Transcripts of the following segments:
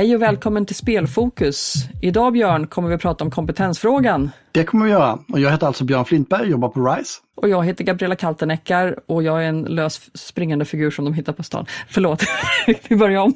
Hej och välkommen till Spelfokus. Idag Björn kommer vi att prata om kompetensfrågan. Det kommer vi göra. Och jag heter alltså Björn Flintberg och jobbar på RISE. Och jag heter Gabriella Kalteneckar och jag är en lös springande figur som de hittar på stan. Förlåt, vi börjar om.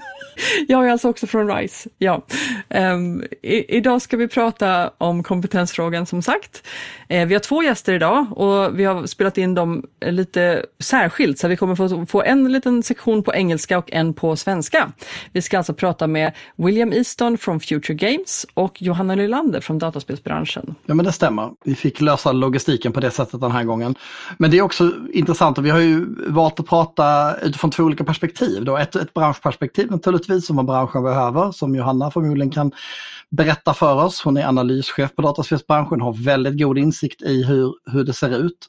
Jag är alltså också från RISE. Ja. Um, i, idag ska vi prata om kompetensfrågan som sagt. Uh, vi har två gäster idag och vi har spelat in dem lite särskilt så vi kommer få, få en liten sektion på engelska och en på svenska. Vi ska alltså prata med William Easton från Future Games och Johanna Nylander från dataspelsbranschen. Ja men det stämmer. Vi fick lösa logistiken på det sättet den här gången. Men det är också intressant och vi har ju valt att prata utifrån två olika perspektiv. Då. Ett, ett branschperspektiv naturligtvis som vad branschen behöver, som Johanna förmodligen kan berätta för oss. Hon är analyschef på dataspelsbranschen, har väldigt god insikt i hur, hur det ser ut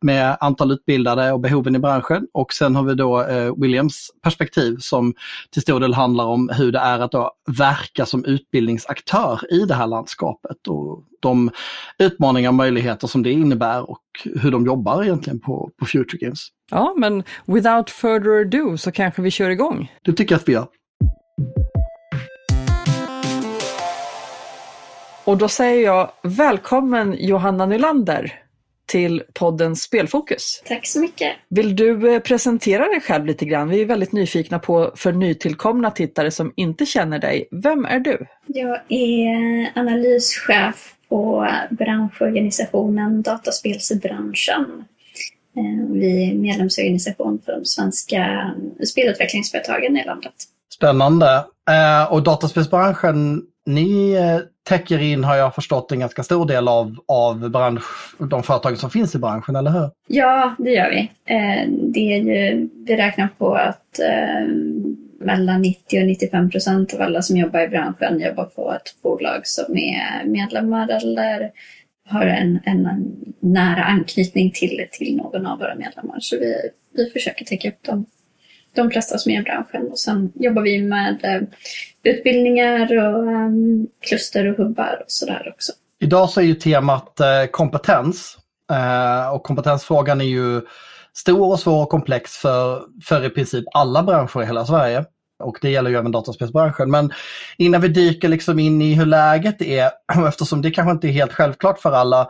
med antal utbildade och behoven i branschen. Och sen har vi då eh, Williams perspektiv som till stor del handlar om hur det är att då verka som utbildningsaktör i det här landskapet och de utmaningar och möjligheter som det innebär och hur de jobbar egentligen på, på Future Games. Ja, men without further ado så kanske vi kör igång. Det tycker jag att vi gör. Och då säger jag välkommen Johanna Nylander till podden Spelfokus. Tack så mycket. Vill du eh, presentera dig själv lite grann? Vi är väldigt nyfikna på för nytillkomna tittare som inte känner dig. Vem är du? Jag är analyschef på branschorganisationen Dataspelsbranschen. Eh, vi är medlemsorganisation för de svenska spelutvecklingsföretagen i landet. Spännande. Eh, och dataspelsbranschen, ni eh, täcker in, har jag förstått, en ganska stor del av, av bransch, de företag som finns i branschen, eller hur? Ja, det gör vi. Eh, det är ju, vi räknar på att eh, mellan 90 och 95 procent av alla som jobbar i branschen jobbar på ett bolag som är medlemmar eller har en, en nära anknytning till, till någon av våra medlemmar. Så vi, vi försöker täcka upp dem de flesta som är i branschen. Och sen jobbar vi med eh, utbildningar och um, kluster och hubbar och sådär också. Idag så är ju temat eh, kompetens. Eh, och kompetensfrågan är ju stor och svår och komplex för, för i princip alla branscher i hela Sverige. Och det gäller ju även dataspelsbranschen. Men innan vi dyker liksom in i hur läget är, eftersom det kanske inte är helt självklart för alla.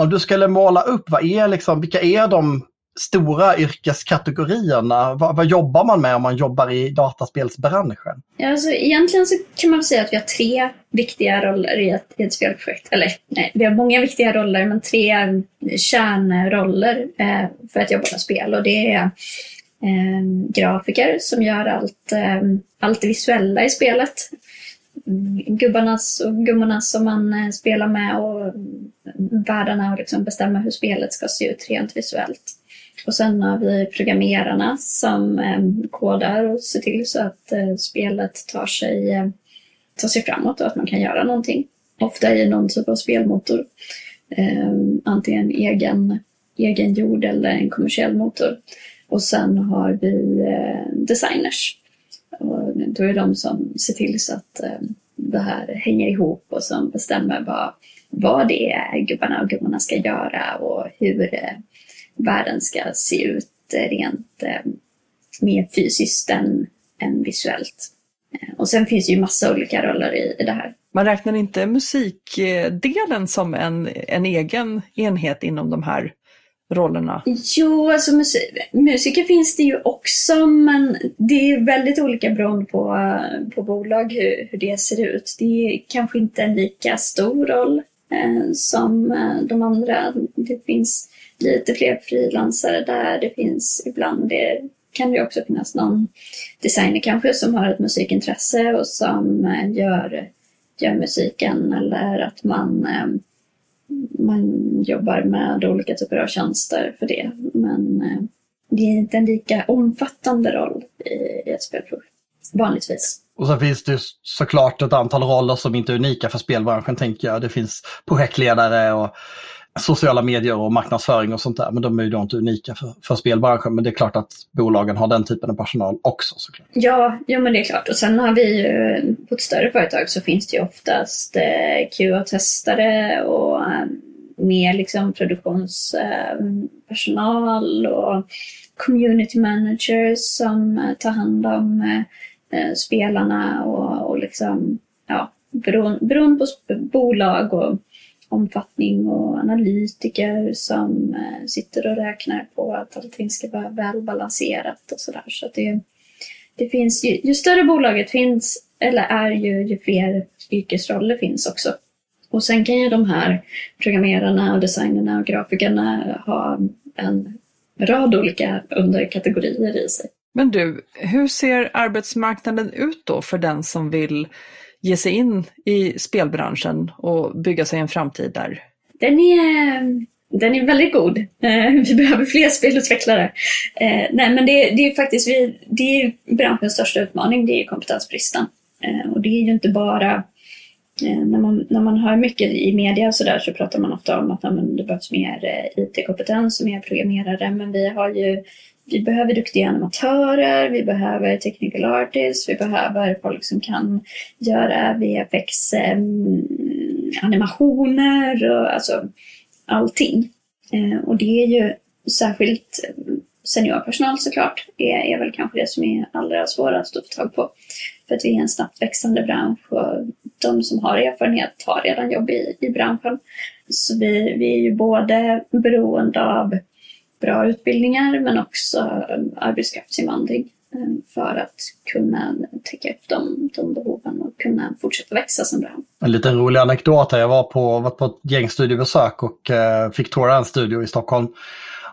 Om du skulle måla upp, vad är liksom, vilka är de stora yrkeskategorierna? Vad, vad, jobbar man med om man jobbar i dataspelsbranschen? Ja, alltså, egentligen så kan man säga att vi har tre viktiga roller i ett, i ett spelprojekt. Eller nej, vi har många viktiga roller, men tre kärnroller eh, för att jobba med spel. Och det är eh, grafiker som gör allt, eh, allt det visuella i spelet. Gubbarnas och gummorna som man eh, spelar med och världarna och liksom bestämma hur spelet ska se ut rent visuellt. Och sen har vi programmerarna som eh, kodar och ser till så att eh, spelet tar sig, eh, tar sig framåt och att man kan göra någonting. Ofta i någon typ av spelmotor. Eh, antingen egen, egen eller en kommersiell motor. Och sen har vi eh, designers. Och då är de som ser till så att eh, det här hänger ihop och som bestämmer vad, vad det är gubbarna och gummorna ska göra och hur eh, världen ska se ut rent eh, mer fysiskt än, än visuellt. Eh, och sen finns det ju massa olika roller i, i det här. Man räknar inte musikdelen som en, en egen enhet inom de här rollerna? Jo, alltså musik, musiker finns det ju också men det är väldigt olika beroende på, på bolag hur, hur det ser ut. Det är kanske inte en lika stor roll eh, som eh, de andra. Det finns lite fler frilansare där. Det finns ibland, det kan det också finnas någon designer kanske som har ett musikintresse och som eh, gör, gör musiken eller att man, eh, man jobbar med olika typer av tjänster för det. Men eh, det är inte en lika omfattande roll i ett spelprojekt, vanligtvis. Och så finns det såklart ett antal roller som inte är unika för spelbranschen tänker jag. Det finns projektledare och sociala medier och marknadsföring och sånt där. Men de är ju då inte unika för, för spelbranschen. Men det är klart att bolagen har den typen av personal också såklart. Ja, ja men det är klart. Och sen har vi ju, på ett större företag så finns det ju oftast eh, QA-testare och eh, mer liksom produktionspersonal eh, och community managers som eh, tar hand om eh, eh spelarna och, och liksom, ja, beroende på bolag och omfattning och analytiker som eh, sitter och räknar på att allting ska vara välbalanserat och sådär. Så det, det finns, ju, ju större bolaget finns, eller är ju, ju fler yrkesroller finns också. Och sen kan ju de här programmerarna och designerna och grafikerna ha en rad olika underkategorier i sig. Men du, hur ser arbetsmarknaden ut då för den som vill ge sig in i spelbranschen och bygga sig en framtid där? Den är, den är väldigt god. Eh, vi behöver fler spelutvecklare. Eh, nej, men det, det är faktiskt vi, det är branschens största utmaning, det är kompetensbristen. Eh, och det är ju inte bara när man, när man hör mycket i media och så där så pratar man ofta om att det behövs mer IT-kompetens och mer programmerare. Men vi har ju vi behöver duktiga animatörer, vi behöver technical artists, vi behöver folk som kan göra VFX ehm, animationer och alltså allting. Eh, och det är ju särskilt eh, seniorpersonal såklart, det är väl kanske det som är allra svårast att få tag på. För att vi är en snabbt växande bransch och de som har erfarenhet har redan jobb i, i branschen. Så vi, vi är ju både beroende av bra utbildningar men också arbetskraftsinvandring eh, för att kunna täcka upp de, de behoven och kunna fortsätta växa som bransch. En liten rolig anekdot här. Jag var på, var på ett gäng studiebesök och eh, fick toura en studio i Stockholm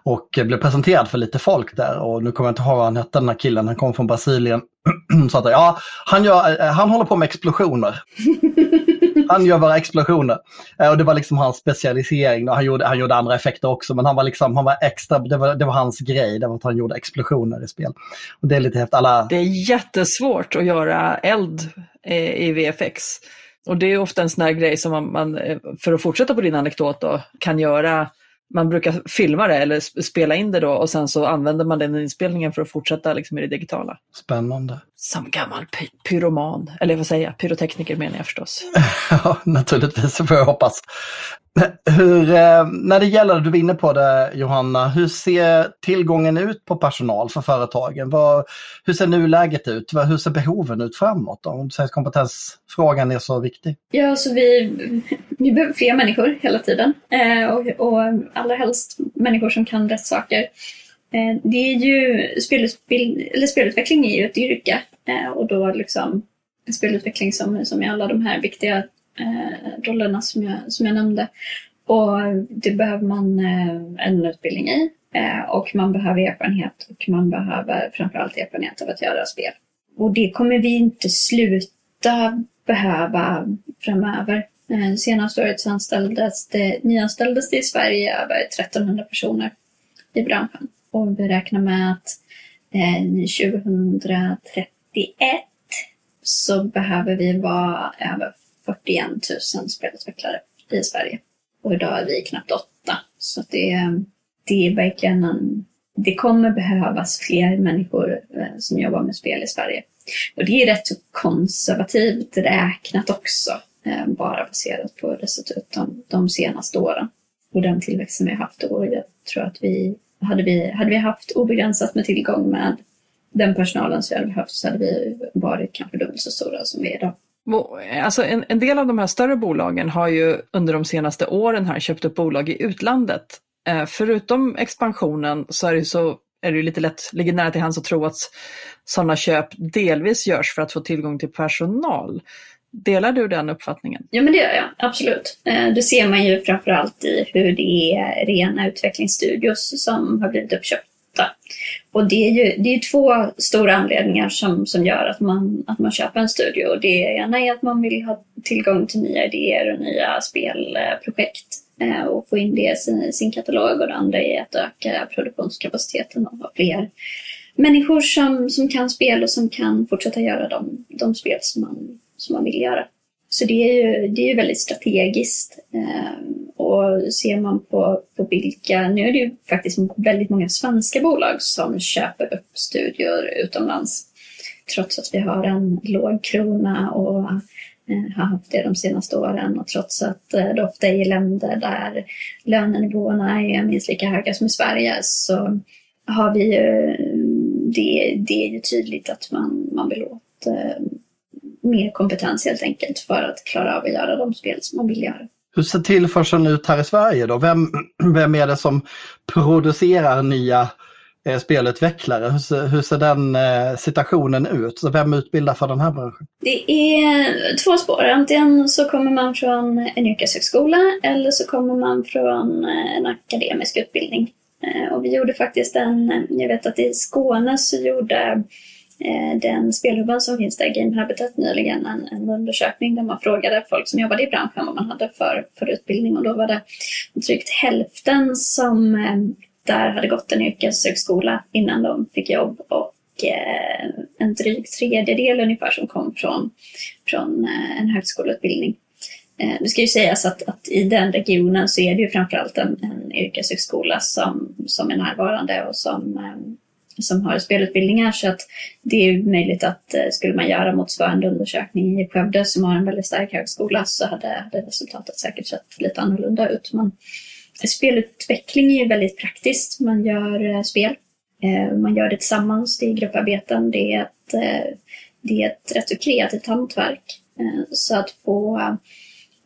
och blev presenterad för lite folk där och nu kommer jag inte ihåg vad han hette den här killen, han kom från Brasilien. Så att, ja, han, gör, eh, han håller på med explosioner. han gör bara explosioner. Eh, och det var liksom hans specialisering. Han gjorde, han gjorde andra effekter också, men han var liksom, han var extra, det var, det var hans grej, det var att han gjorde explosioner i spel. Och det är lite häftigt. Alla... Det är jättesvårt att göra eld eh, i VFX. Och det är ofta en sån här grej som man, man för att fortsätta på din anekdot då, kan göra man brukar filma det eller spela in det då och sen så använder man den inspelningen för att fortsätta liksom i det digitala. Spännande. Som gammal py pyroman, eller vad säger jag, pyrotekniker menar jag förstås. ja, naturligtvis får jag hoppas. Hur, eh, när det gäller, du var inne på det Johanna, hur ser tillgången ut på personal för företagen? Vad, hur ser nuläget ut? Hur ser behoven ut framåt? Då? Om du säger att kompetensfrågan är så viktig. Ja, så vi, vi behöver fler människor hela tiden eh, och, och allra helst människor som kan rätt saker. Eh, det är ju, spelutbild, eller spelutveckling är ju ett yrke eh, och då liksom spelutveckling som, som i alla de här viktiga eh, rollerna som jag, som jag nämnde. Och det behöver man en utbildning i och man behöver erfarenhet och man behöver framförallt erfarenhet av att göra spel. Och det kommer vi inte sluta behöva framöver. Senaste året så anställdes det, nyanställdes det i Sverige över 1300 personer i branschen om vi räknar med att eh, 2031 så behöver vi vara över 41 000 spelutvecklare i Sverige. Och idag är vi knappt åtta. Så det, det är verkligen en, det kommer behövas fler människor eh, som jobbar med spel i Sverige. Och det är rätt så konservativt räknat också, eh, bara baserat på hur det sett ut de, de senaste åren. Och den tillväxten vi har haft. Och jag tror att vi hade, vi, hade vi haft obegränsat med tillgång med den personalen som vi hade behövt så hade vi varit kanske dubbelt så stora som vi är idag. Alltså en, en, del av de här större bolagen har ju under de senaste åren här köpt upp bolag i utlandet. Eh, förutom expansionen så är det ju så är det lite lätt, ligger nära till hands att tro att sådana köp delvis görs för att få tillgång till personal. Delar du den uppfattningen? Ja, men det gör jag absolut. Eh, det ser man ju framförallt i hur det är rena utvecklingsstudios som har blivit uppköpta. Och det är ju det är två stora anledningar som, som gör att man, att man köper en studio. Det ena är att man vill ha tillgång till nya idéer och nya spelprojekt eh, och få in det i sin, sin katalog. Och det andra är att öka produktionskapaciteten och ha fler människor som, som kan spel och som kan fortsätta göra de, de spel som man, som man vill göra. Så det är ju, det är ju väldigt strategiskt. Eh, och ser man på, på vilka, nu är det ju faktiskt väldigt många svenska bolag som köper upp studior utomlands. Trots att vi har en låg krona och eh, har haft det de senaste åren och trots att eh, det ofta är i länder där lönenivåerna är minst lika höga som i Sverige så har vi ju, det, det är ju tydligt att man, man vill åt eh, mer kompetens helt enkelt för att klara av att göra de spel som man vill göra. Hur ser tillförseln ut här i Sverige då? Vem, vem är det som producerar nya eh, spelutvecklare? Hur ser, hur ser den eh, situationen ut? Så vem utbildar för den här branschen? Det är två spår. Antingen så kommer man från en yrkeshögskola eller så kommer man från eh, en akademisk utbildning. Eh, och vi gjorde faktiskt en, jag vet att i Skåne så gjorde Eh, den spelhubben som finns där, Game Habitat, nyligen en, en undersökning där man frågade folk som jobbade i branschen vad man hade för, för utbildning och då var det drygt hälften som eh, där hade gått en yrkeshögskola innan de fick jobb och eh, en dryg tredjedel ungefär som kom från, från eh, en högskoleutbildning. Eh, det ska ju sägas att, att, i den regionen så är det ju framförallt en, en yrkeshögskola som, som är närvarande och som som har spelutbildningar så att det är möjligt att eh, skulle man göra motsvarande undersökning i Skövde som har en väldigt stark högskola så hade, hade resultatet säkert sett lite annorlunda ut. Men spelutveckling är ju väldigt praktiskt. Man gör eh, spel, eh, man gör det tillsammans, det är grupparbeten, det är ett, det är ett rätt så kreativt hantverk. Så att få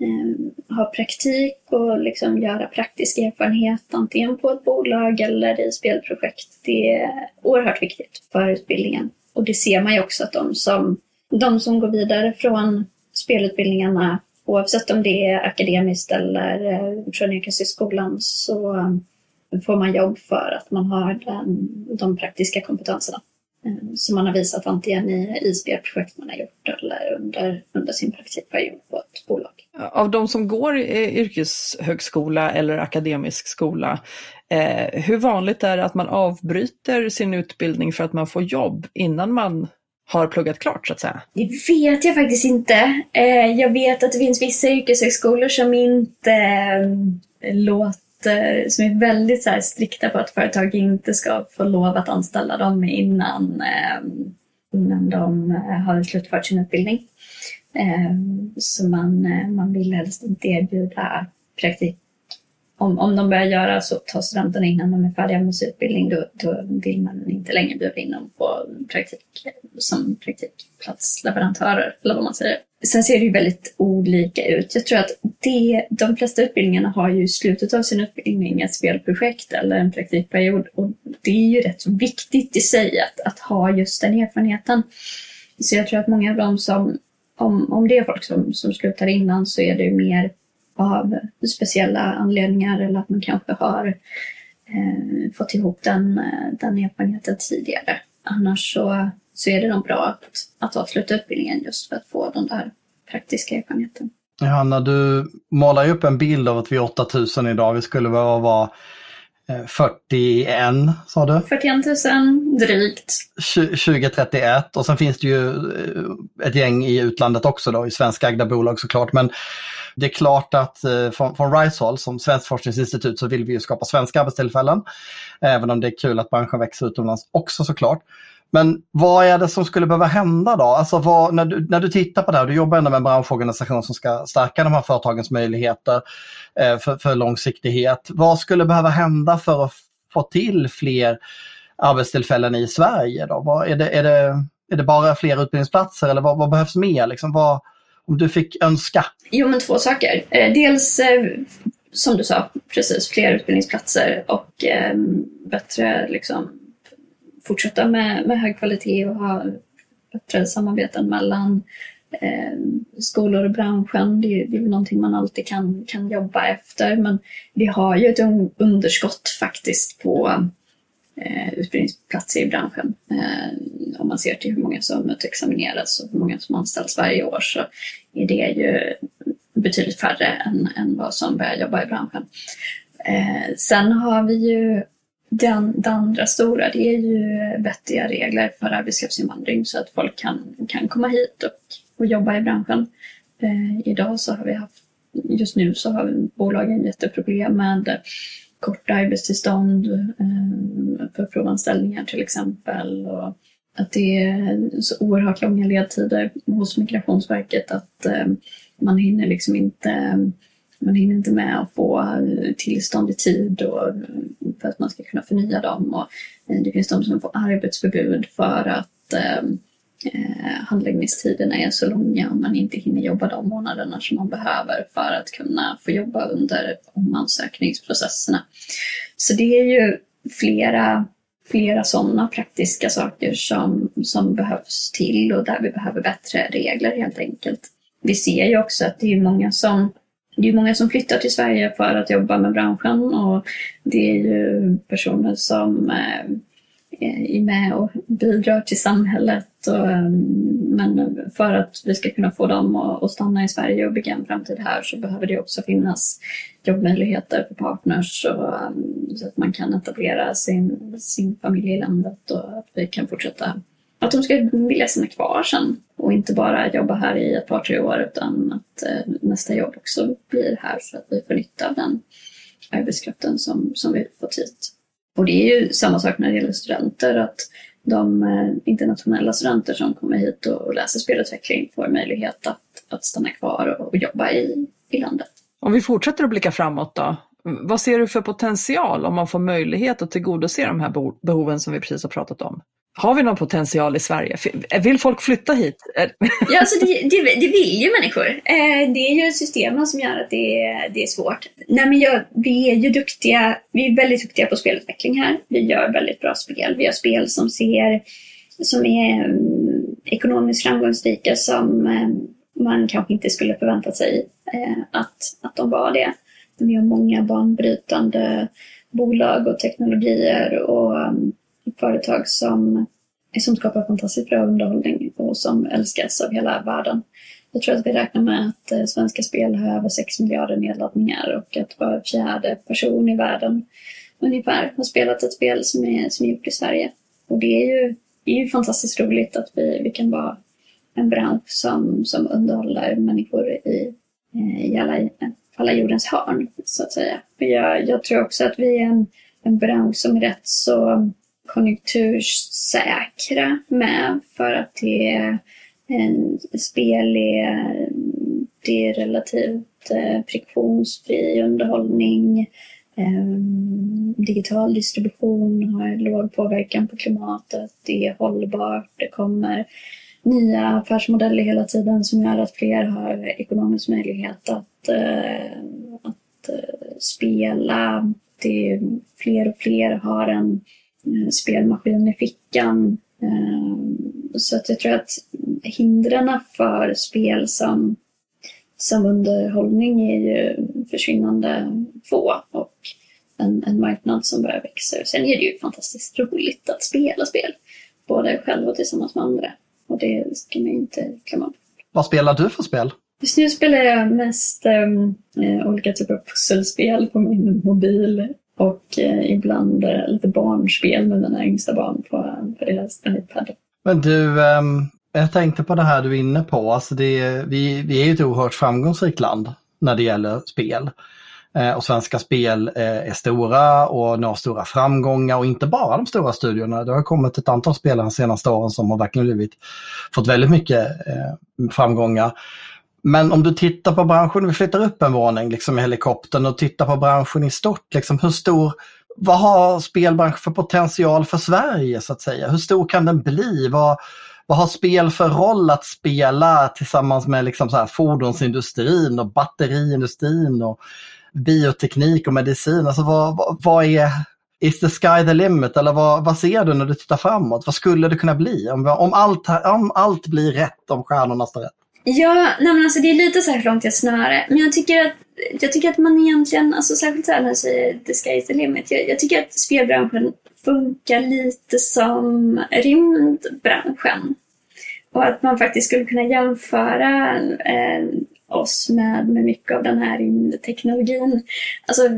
eh, ha praktik och liksom göra praktisk erfarenhet antingen på ett bolag eller i spelprojekt. Det är oerhört viktigt för utbildningen. Och det ser man ju också att de som, de som går vidare från spelutbildningarna, oavsett om det är akademiskt eller eh, från yrkeshögskolan, så får man jobb för att man har den, de praktiska kompetenserna. Eh, som man har visat antingen i, i spelprojekt man har gjort eller under, under sin praktikperiod på ett bolag. Av de som går yrkeshögskola eller akademisk skola, eh, hur vanligt är det att man avbryter sin utbildning för att man får jobb innan man har pluggat klart så att säga? Det vet jag faktiskt inte. Eh, jag vet att det finns vissa yrkeshögskolor som inte eh, låter som är väldigt så här, strikta på att företag inte ska få lov att anställa dem innan, eh, innan de eh, har slutfört sin utbildning. Eh, så man, eh, man vill helst inte erbjuda praktik. Om, om de börjar göra så, ta studenterna innan de är färdiga med sin utbildning, då, då vill man inte längre bjuda in dem på praktik eh, som praktikplatsleverantörer, eller vad man säger. Sen ser det ju väldigt olika ut. Jag tror att det, de flesta utbildningarna har ju i slutet av sin utbildning ett spelprojekt eller en praktikperiod och det är ju rätt så viktigt i sig att, att ha just den erfarenheten. Så jag tror att många av dem som, om, om det är folk som, som slutar innan så är det ju mer av speciella anledningar eller att man kanske har eh, fått ihop den, eh, den erfarenheten tidigare. Annars så så är det nog bra att, att avsluta utbildningen just för att få den där praktiska erfarenheten. Johanna, du målar ju upp en bild av att vi är 8000 idag. Vi skulle behöva vara 41, eh, sa du? 41 000 drygt. 2031 och sen finns det ju eh, ett gäng i utlandet också då, i svenskägda bolag såklart. Men det är klart att eh, från, från RISE-håll som Svenskt forskningsinstitut så vill vi ju skapa svenska arbetstillfällen. Även om det är kul att branschen växer utomlands också såklart. Men vad är det som skulle behöva hända då? Alltså vad, när, du, när du tittar på det här, du jobbar ändå med en branschorganisation som ska stärka de här företagens möjligheter eh, för, för långsiktighet. Vad skulle behöva hända för att få till fler arbetstillfällen i Sverige? Då? Vad, är, det, är, det, är det bara fler utbildningsplatser eller vad, vad behövs mer? Liksom, vad, om du fick önska? Jo, men två saker. Eh, dels eh, som du sa, precis fler utbildningsplatser och eh, bättre liksom, fortsätta med, med hög kvalitet och ha bättre samarbeten mellan eh, skolor och branschen. Det är, det är någonting man alltid kan, kan jobba efter men vi har ju ett underskott faktiskt på eh, utbildningsplatser i branschen. Eh, om man ser till hur många som utexamineras och hur många som anställs varje år så är det ju betydligt färre än, än vad som börjar jobba i branschen. Eh, sen har vi ju den, det andra stora det är ju vettiga regler för arbetskraftsinvandring så att folk kan, kan komma hit och, och jobba i branschen. Eh, idag så har vi haft just nu så har bolagen jätteproblem med korta arbetstillstånd eh, för provanställningar till exempel. Och att det är så oerhört långa ledtider hos Migrationsverket att eh, man hinner liksom inte man hinner inte med att få eh, tillstånd i tid och eh, för att man ska kunna förnya dem. Och eh, det finns de som får arbetsförbud för att eh, handläggningstiderna är så långa och man inte hinner jobba de månaderna som man behöver för att kunna få jobba under omansökningsprocesserna. Så det är ju flera, flera sådana praktiska saker som, som behövs till och där vi behöver bättre regler helt enkelt. Vi ser ju också att det är många som det är många som flyttar till Sverige för att jobba med branschen och det är ju personer som eh, eh, är med och bidrar till samhället. Och, mm, men för att vi ska kunna få dem att stanna i Sverige och bygga en framtid här så behöver det också finnas jobbmöjligheter för partners och, mm, så att man kan etablera sin, sin familj i landet och att vi kan fortsätta att de ska vilja stanna kvar sen och inte bara jobba här i ett par, tre år utan att eh, nästa jobb också blir här så att vi får nytta av den arbetskraften som, som vi fått hit. Och det är ju samma sak när det gäller studenter, att de eh, internationella studenter som kommer hit och läser spelutveckling får möjlighet att, att stanna kvar och, och jobba i, i landet. Om vi fortsätter att blicka framåt då, vad ser du för potential om man får möjlighet att tillgodose de här behoven som vi precis har pratat om? Har vi någon potential i Sverige? Vill folk flytta hit? ja, alltså det, det, det vill ju människor. Eh, det är ju systemen som gör att det är, det är svårt. Nej, men jag, vi är ju duktiga. Vi är väldigt duktiga på spelutveckling här. Vi gör väldigt bra spel. Vi har spel som ser som är um, ekonomiskt framgångsrika som um, man kanske inte skulle förvänta sig uh, att, att de var det. Vi har många banbrytande bolag och teknologier och um, företag som, som skapar fantastiskt bra underhållning och som älskas av hela världen. Jag tror att vi räknar med att eh, Svenska Spel har över 6 miljarder nedladdningar och att var fjärde person i världen ungefär har spelat ett spel som är, som är gjort i Sverige. Och det är ju, det är ju fantastiskt roligt att vi, vi kan vara en bransch som, som underhåller människor i, eh, i alla, alla jordens hörn, så att säga. Jag, jag tror också att vi är en, en bransch som är rätt så konjunktursäkra med för att det är en spel är, det är relativt eh, friktionsfri underhållning. Eh, digital distribution har låg påverkan på klimatet. Det är hållbart. Det kommer nya affärsmodeller hela tiden som gör att fler har ekonomisk möjlighet att, eh, att eh, spela. Det är fler och fler har en Eh, spelmaskin i fickan. Eh, så att jag tror att hindren för spel som, som underhållning är ju försvinnande få och en, en marknad som börjar växa. Sen är det ju fantastiskt roligt att spela spel, både själv och tillsammans med andra. Och det ska man inte glömma bort. Vad spelar du för spel? Just nu spelar jag mest um, olika typer av pusselspel på min mobil och eh, ibland eh, lite barnspel med mina yngsta barn på, på deras iPad. Men du, eh, jag tänkte på det här du är inne på. Alltså det, vi, vi är ju ett oerhört framgångsrikt land när det gäller spel. Eh, och svenska spel eh, är stora och når stora framgångar och inte bara de stora studiorna. Det har kommit ett antal spel de senaste åren som har verkligen blivit, fått väldigt mycket eh, framgångar. Men om du tittar på branschen, vi flyttar upp en våning liksom i helikoptern och tittar på branschen i stort, liksom, hur stor, vad har spelbranschen för potential för Sverige så att säga? Hur stor kan den bli? Vad, vad har spel för roll att spela tillsammans med liksom så här fordonsindustrin och batteriindustrin och bioteknik och medicin? Alltså vad, vad, vad är, is the sky the limit eller vad, vad ser du när du tittar framåt? Vad skulle det kunna bli om, om, allt, om allt blir rätt, om stjärnorna står rätt? Ja, nej men alltså det är lite så här långt jag snöre. Men jag tycker att, jag tycker att man egentligen, alltså särskilt så här när jag säger the sky is the limit. Jag, jag tycker att spelbranschen funkar lite som rymdbranschen. Och att man faktiskt skulle kunna jämföra eh, oss med, med mycket av den här rymdteknologin. Alltså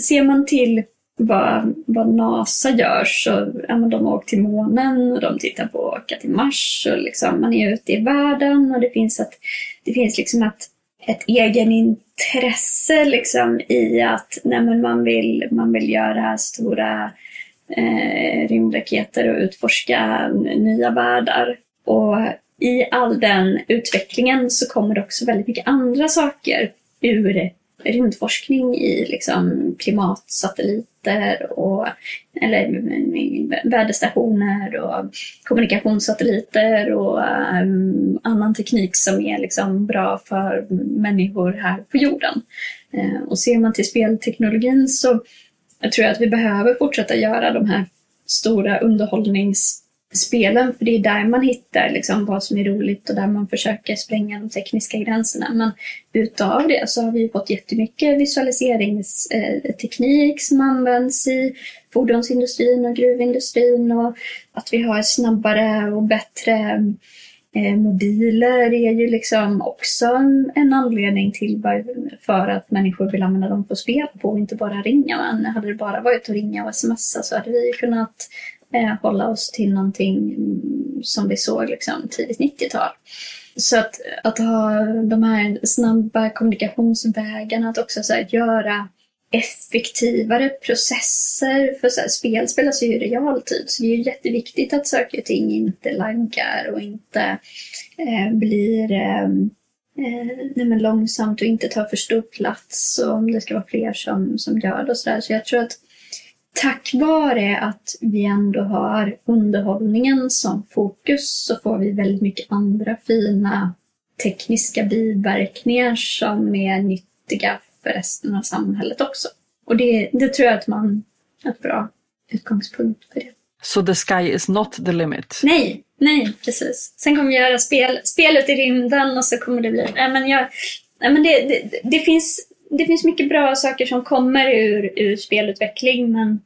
ser man till vad, vad NASA gör så ja, men de har åkt till månen och de tittar på att åka till Mars och liksom, man är ute i världen och det finns, ett, det finns liksom ett, ett egenintresse liksom i att nej, men man, vill, man vill göra stora eh, rymdraketer och utforska nya världar. Och i all den utvecklingen så kommer det också väldigt mycket andra saker ur rymdforskning i liksom satelliter och eller väderstationer och kommunikationssatelliter och um, annan teknik som är liksom bra för människor här på jorden. Uh, och ser man till spelteknologin så jag tror jag att vi behöver fortsätta göra de här stora underhållnings spelen, för det är där man hittar liksom vad som är roligt och där man försöker spränga de tekniska gränserna. Men utav det så har vi fått jättemycket visualiseringsteknik eh, som används i fordonsindustrin och gruvindustrin och att vi har snabbare och bättre eh, mobiler är ju liksom också en anledning till för att människor vill använda dem på spel på och inte bara ringa. Men hade det bara varit att ringa och smsa så hade vi kunnat eh, hålla oss till någonting som vi såg liksom, tidigt 90-tal. Så att, att ha de här snabba kommunikationsvägarna, att också så här, göra effektivare processer. För så här, spel spelas ju i realtid, så det är ju jätteviktigt att saker och ting inte laggar och inte eh, blir ehm, eh, eh, långsamt och inte tar för stor plats och om det ska vara fler som, som gör det och sådär. Så jag tror att tack vare att vi ändå har underhållningen som fokus så får vi väldigt mycket andra fina tekniska biverkningar som är nyttiga för resten av samhället också. Och det, det tror jag att man har ett bra utgångspunkt för det. Så so the sky is not the limit? Nej, nej precis. Sen kommer vi göra spel, spelet i rymden och så kommer det bli... Nej, men jag, nej, men det, det, det finns det finns mycket bra saker som kommer ur, ur spelutveckling men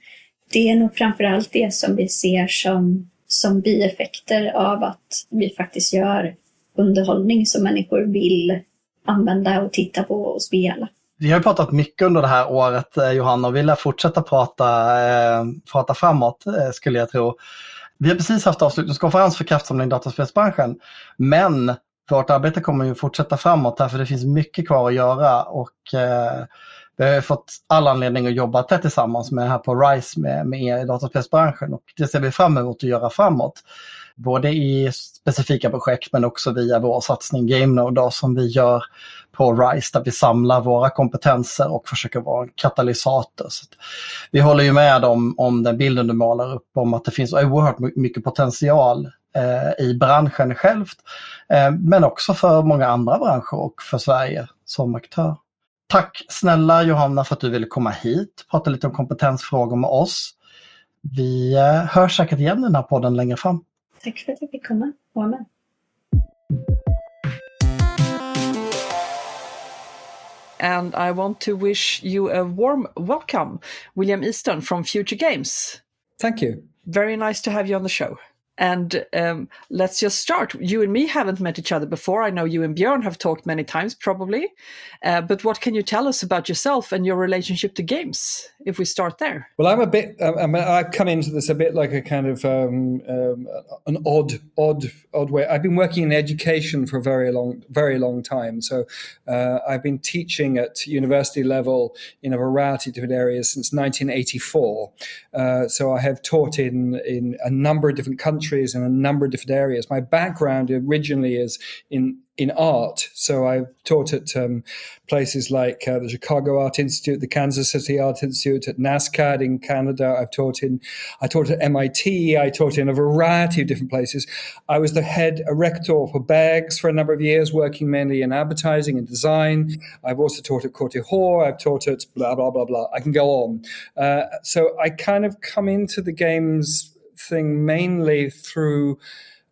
det är nog framförallt det som vi ser som, som bieffekter av att vi faktiskt gör underhållning som människor vill använda och titta på och spela. Vi har pratat mycket under det här året eh, Johanna och vi lär fortsätta prata, eh, prata framåt eh, skulle jag tro. Vi har precis haft avslutningskonferens för kraftsamling i dataspelsbranschen. Men vårt arbete kommer ju fortsätta framåt här för det finns mycket kvar att göra och eh, vi har fått all anledning att jobba tätt tillsammans med här på RISE med, med er i dataspelsbranschen och det ser vi fram emot att göra framåt. Både i specifika projekt men också via vår satsning GameNode som vi gör på RISE där vi samlar våra kompetenser och försöker vara en katalysator. Så vi håller ju med om, om den bilden du målar upp om att det finns oerhört mycket potential i branschen självt eh, men också för många andra branscher och för Sverige som aktör. Tack snälla Johanna för att du ville komma hit och prata lite om kompetensfrågor med oss. Vi eh, hörs säkert igen i den här podden längre fram. Tack för att jag fick komma och vara med. And I want to wish you a warm welcome, William Easton from Future Games. Thank you. Very nice to have you on the show. And um, let's just start. You and me haven't met each other before. I know you and Björn have talked many times, probably. Uh, but what can you tell us about yourself and your relationship to games? If we start there. Well, I'm a bit. I mean, I've come into this a bit like a kind of um, um, an odd, odd, odd way. I've been working in education for a very long, very long time. So uh, I've been teaching at university level in a variety of different areas since 1984. Uh, so I have taught in in a number of different countries countries in a number of different areas. My background originally is in in art, so I've taught at um, places like uh, the Chicago Art Institute, the Kansas City Art Institute, at NASCAD in Canada. I've taught in, I taught at MIT. I taught in a variety of different places. I was the head rector for Berghs for a number of years, working mainly in advertising and design. I've also taught at Cote d'Ivoire. I've taught at blah blah blah blah. I can go on. Uh, so I kind of come into the games thing mainly through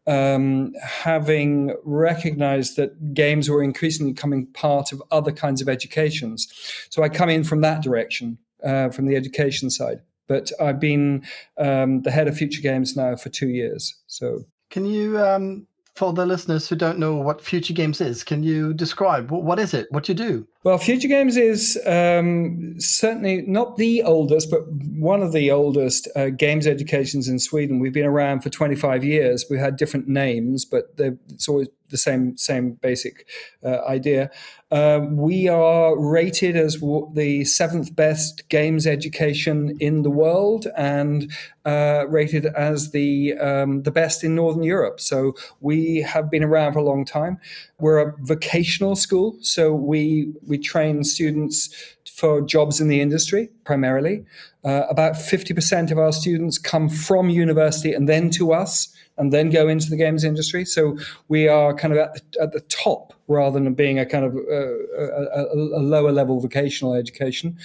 um, having recognized that games were increasingly becoming part of other kinds of educations. So I come in from that direction, uh, from the education side. But I've been um, the head of Futuregames now for two years. So can you, um, for the listeners who don't know what Futuregames is, can you describe what, what is it? What you do? Well, Futuregames is um, certainly not the oldest, but one of the oldest uh, games educations in Sweden. We've been around for 25 years. We had different names, but it's always the same same basic uh, idea. Uh, we are rated as w- the seventh best games education in the world, and uh, rated as the um, the best in Northern Europe. So we have been around for a long time. We're a vocational school, so we we train students for jobs in the industry primarily. Uh, about 50% of our students come from university and then to us and then go into the games industry. So we are kind of at the, at the top rather than being a kind of uh, a, a, lower level vocational education.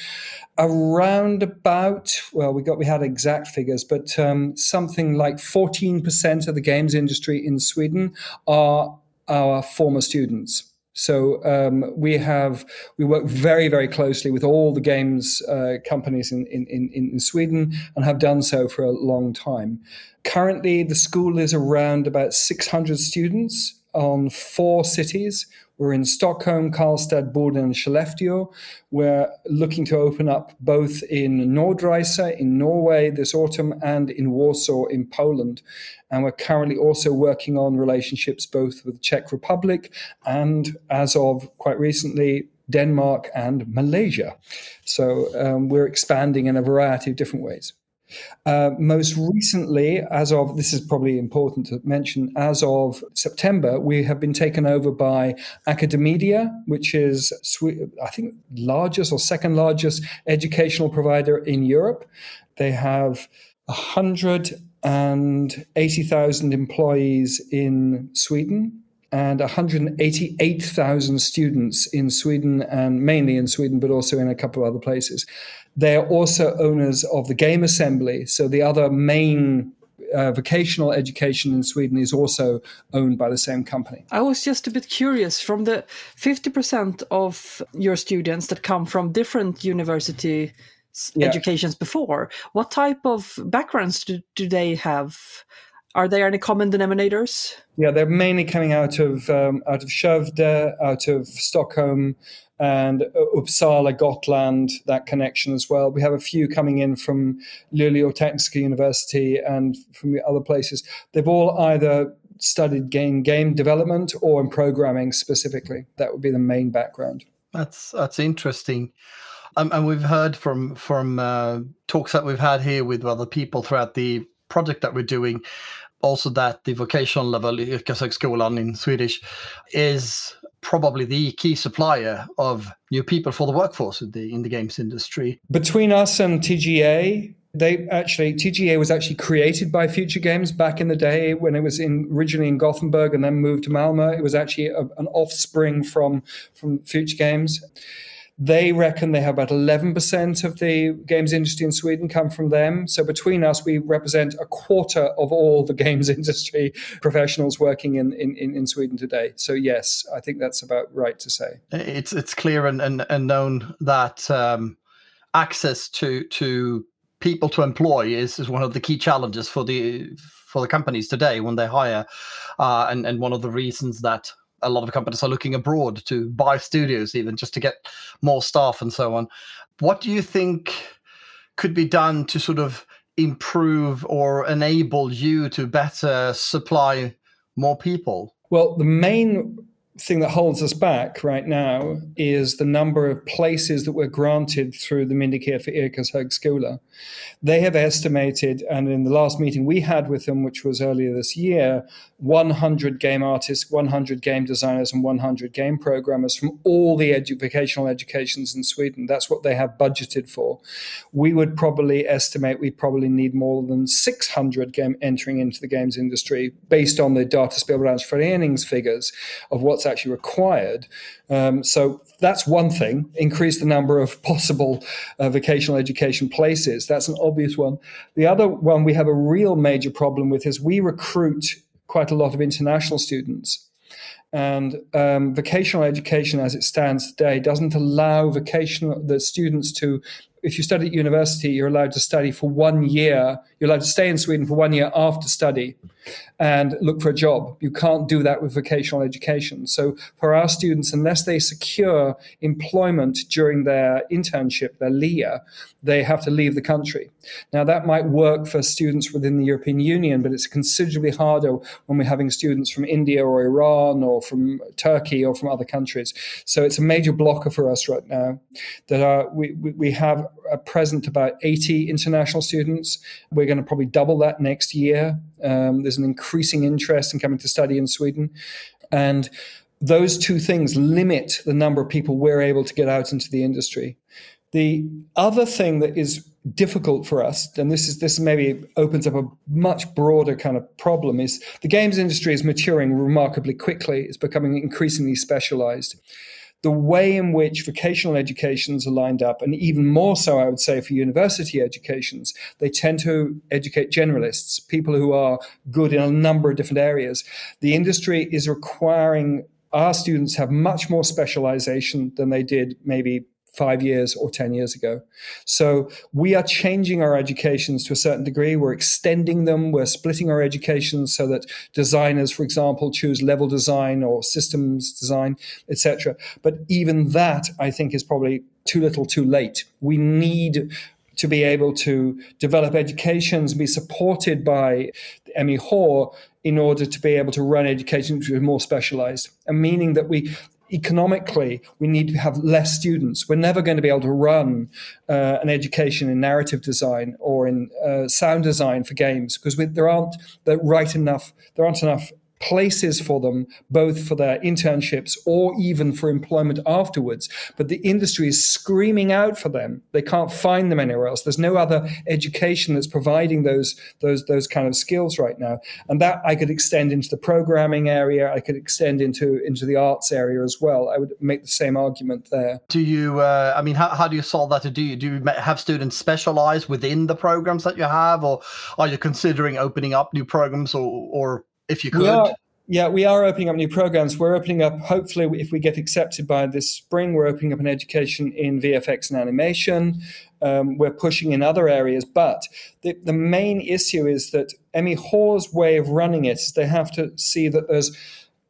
Around about, well, we got we had exact figures, but um, something like 14% of the games industry in Sweden are our former students. So um, we have we work very very closely with all the games uh, companies in, in, in, in Sweden and have done so for a long time. Currently, the school is around about 600 students on four cities. We're in Stockholm, Karlstad, Boden, and Skellefteå. We're looking to open up both in Nordreisa in Norway this autumn and in Warsaw in Poland. And we're currently also working on relationships both with the Czech Republic and, as of quite recently, Denmark and Malaysia. So um, we're expanding in a variety of different ways. Uh, most recently, as of this is probably important to mention, as of September, we have been taken over by Academedia, which is I think largest or second largest educational provider in Europe. They have hundred and eighty thousand employees in Sweden and 188,000 students in Sweden and mainly in Sweden, but also in a couple of other places. They are also owners of the Game Assembly. So the other main uh, vocational education in Sweden is also owned by the same company. I was just a bit curious from the 50% of your students that come from different university yeah. educations before, what type of backgrounds do, do they have? Are there any common denominators? Yeah, they're mainly coming out of um, out of Skövde, out of Stockholm, and Uppsala, Gotland, that connection as well. We have a few coming in from Luleå Technical University and from other places. They've all either studied game game development or in programming specifically. That would be the main background. That's that's interesting. Um, and we've heard from from uh, talks that we've had here with other people throughout the project that we're doing also that the vocational level yrkeshögskolan in Swedish is probably the key supplier of new people for the workforce in the in the games industry. Between us and TGA, they actually TGA was actually created by Futuregames back in the day when it was in originally in Gothenburg and then moved to Malmö. It was actually a, an offspring from from Futuregames. They reckon they have about 11% of the games industry in Sweden come from them. So between us, we represent a quarter of all the games industry professionals working in, in, in Sweden today. So yes, I think that's about right to say. It's it's clear and, and, and known that um, access to to people to employ is, is one of the key challenges for the for the companies today when they hire, uh, and and one of the reasons that a lot of companies are looking abroad to buy studios, even just to get more staff and so on. What do you think could be done to sort of improve or enable you to better supply more people? Well, the main thing that holds us back right now is the number of places that were granted through the Myndighet for Yrkeshögskola. They have estimated, and in the last meeting we had with them, which was earlier this year, 100 game artists, 100 game designers, and 100 game programmers from all the educational educations in Sweden. That's what they have budgeted for. We would probably estimate we probably need more than 600 game entering into the games industry based on the Dataspelbranschförening's figures of what's actually required. Um, so that's one thing. Increase the number of possible uh, vocational education places. That's an obvious one. The other one we have a real major problem with is we recruit quite a lot of international students. And um, vocational education, as it stands today, doesn't allow vocational the students to. If you study at university, you're allowed to study for one year. You're allowed to stay in Sweden for one year after study. and look for a job. You can't do that with vocational education. So for our students, unless they secure employment during their internship, their LIA, they have to leave the country. Now that might work for students within the European Union, but it's considerably harder when we're having students from India or Iran or from Turkey or from other countries. So it's a major blocker for us right now. That we, we have at present about 80 international students. We're going to probably double that next year. Um, there's an increasing interest in coming to study in Sweden. And those two things limit the number of people we're able to get out into the industry. The other thing that is difficult for us, and this is this maybe opens up a much broader kind of problem, is the games industry is maturing remarkably quickly. It's becoming increasingly specialized the way in which vocational educations are lined up, and even more so, I would say, for university educations, they tend to educate generalists, people who are good in a number of different areas. The industry is requiring our students have much more specialization than they did maybe five years or 10 years ago. So we are changing our educations to a certain degree. We're extending them. We're splitting our educations so that designers, for example, choose level design or systems design, etc. But even that, I think, is probably too little too late. We need to be able to develop educations, be supported by MYH in order to be able to run education which is more specialized, and meaning that we economically, we need to have less students. We're never going to be able to run uh, an education in narrative design or in uh, sound design for games because there aren't the right enough. There aren't enough places for them, both for their internships or even for employment afterwards. But the industry is screaming out for them. They can't find them anywhere else. There's no other education that's providing those those those kind of skills right now. And that I could extend into the programming area. I could extend into into the arts area as well. I would make the same argument there. Do you? Uh, I mean, how, how do you solve that? Do you do you have students specialize within the programs that you have, or are you considering opening up new programs, or or if you could. We are, yeah, we are opening up new programs. We're opening up, hopefully, if we get accepted by this spring, we're opening up an education in VFX and animation. Um, we're pushing in other areas. But the, the main issue is that MYH's way of running it is they have to see that there's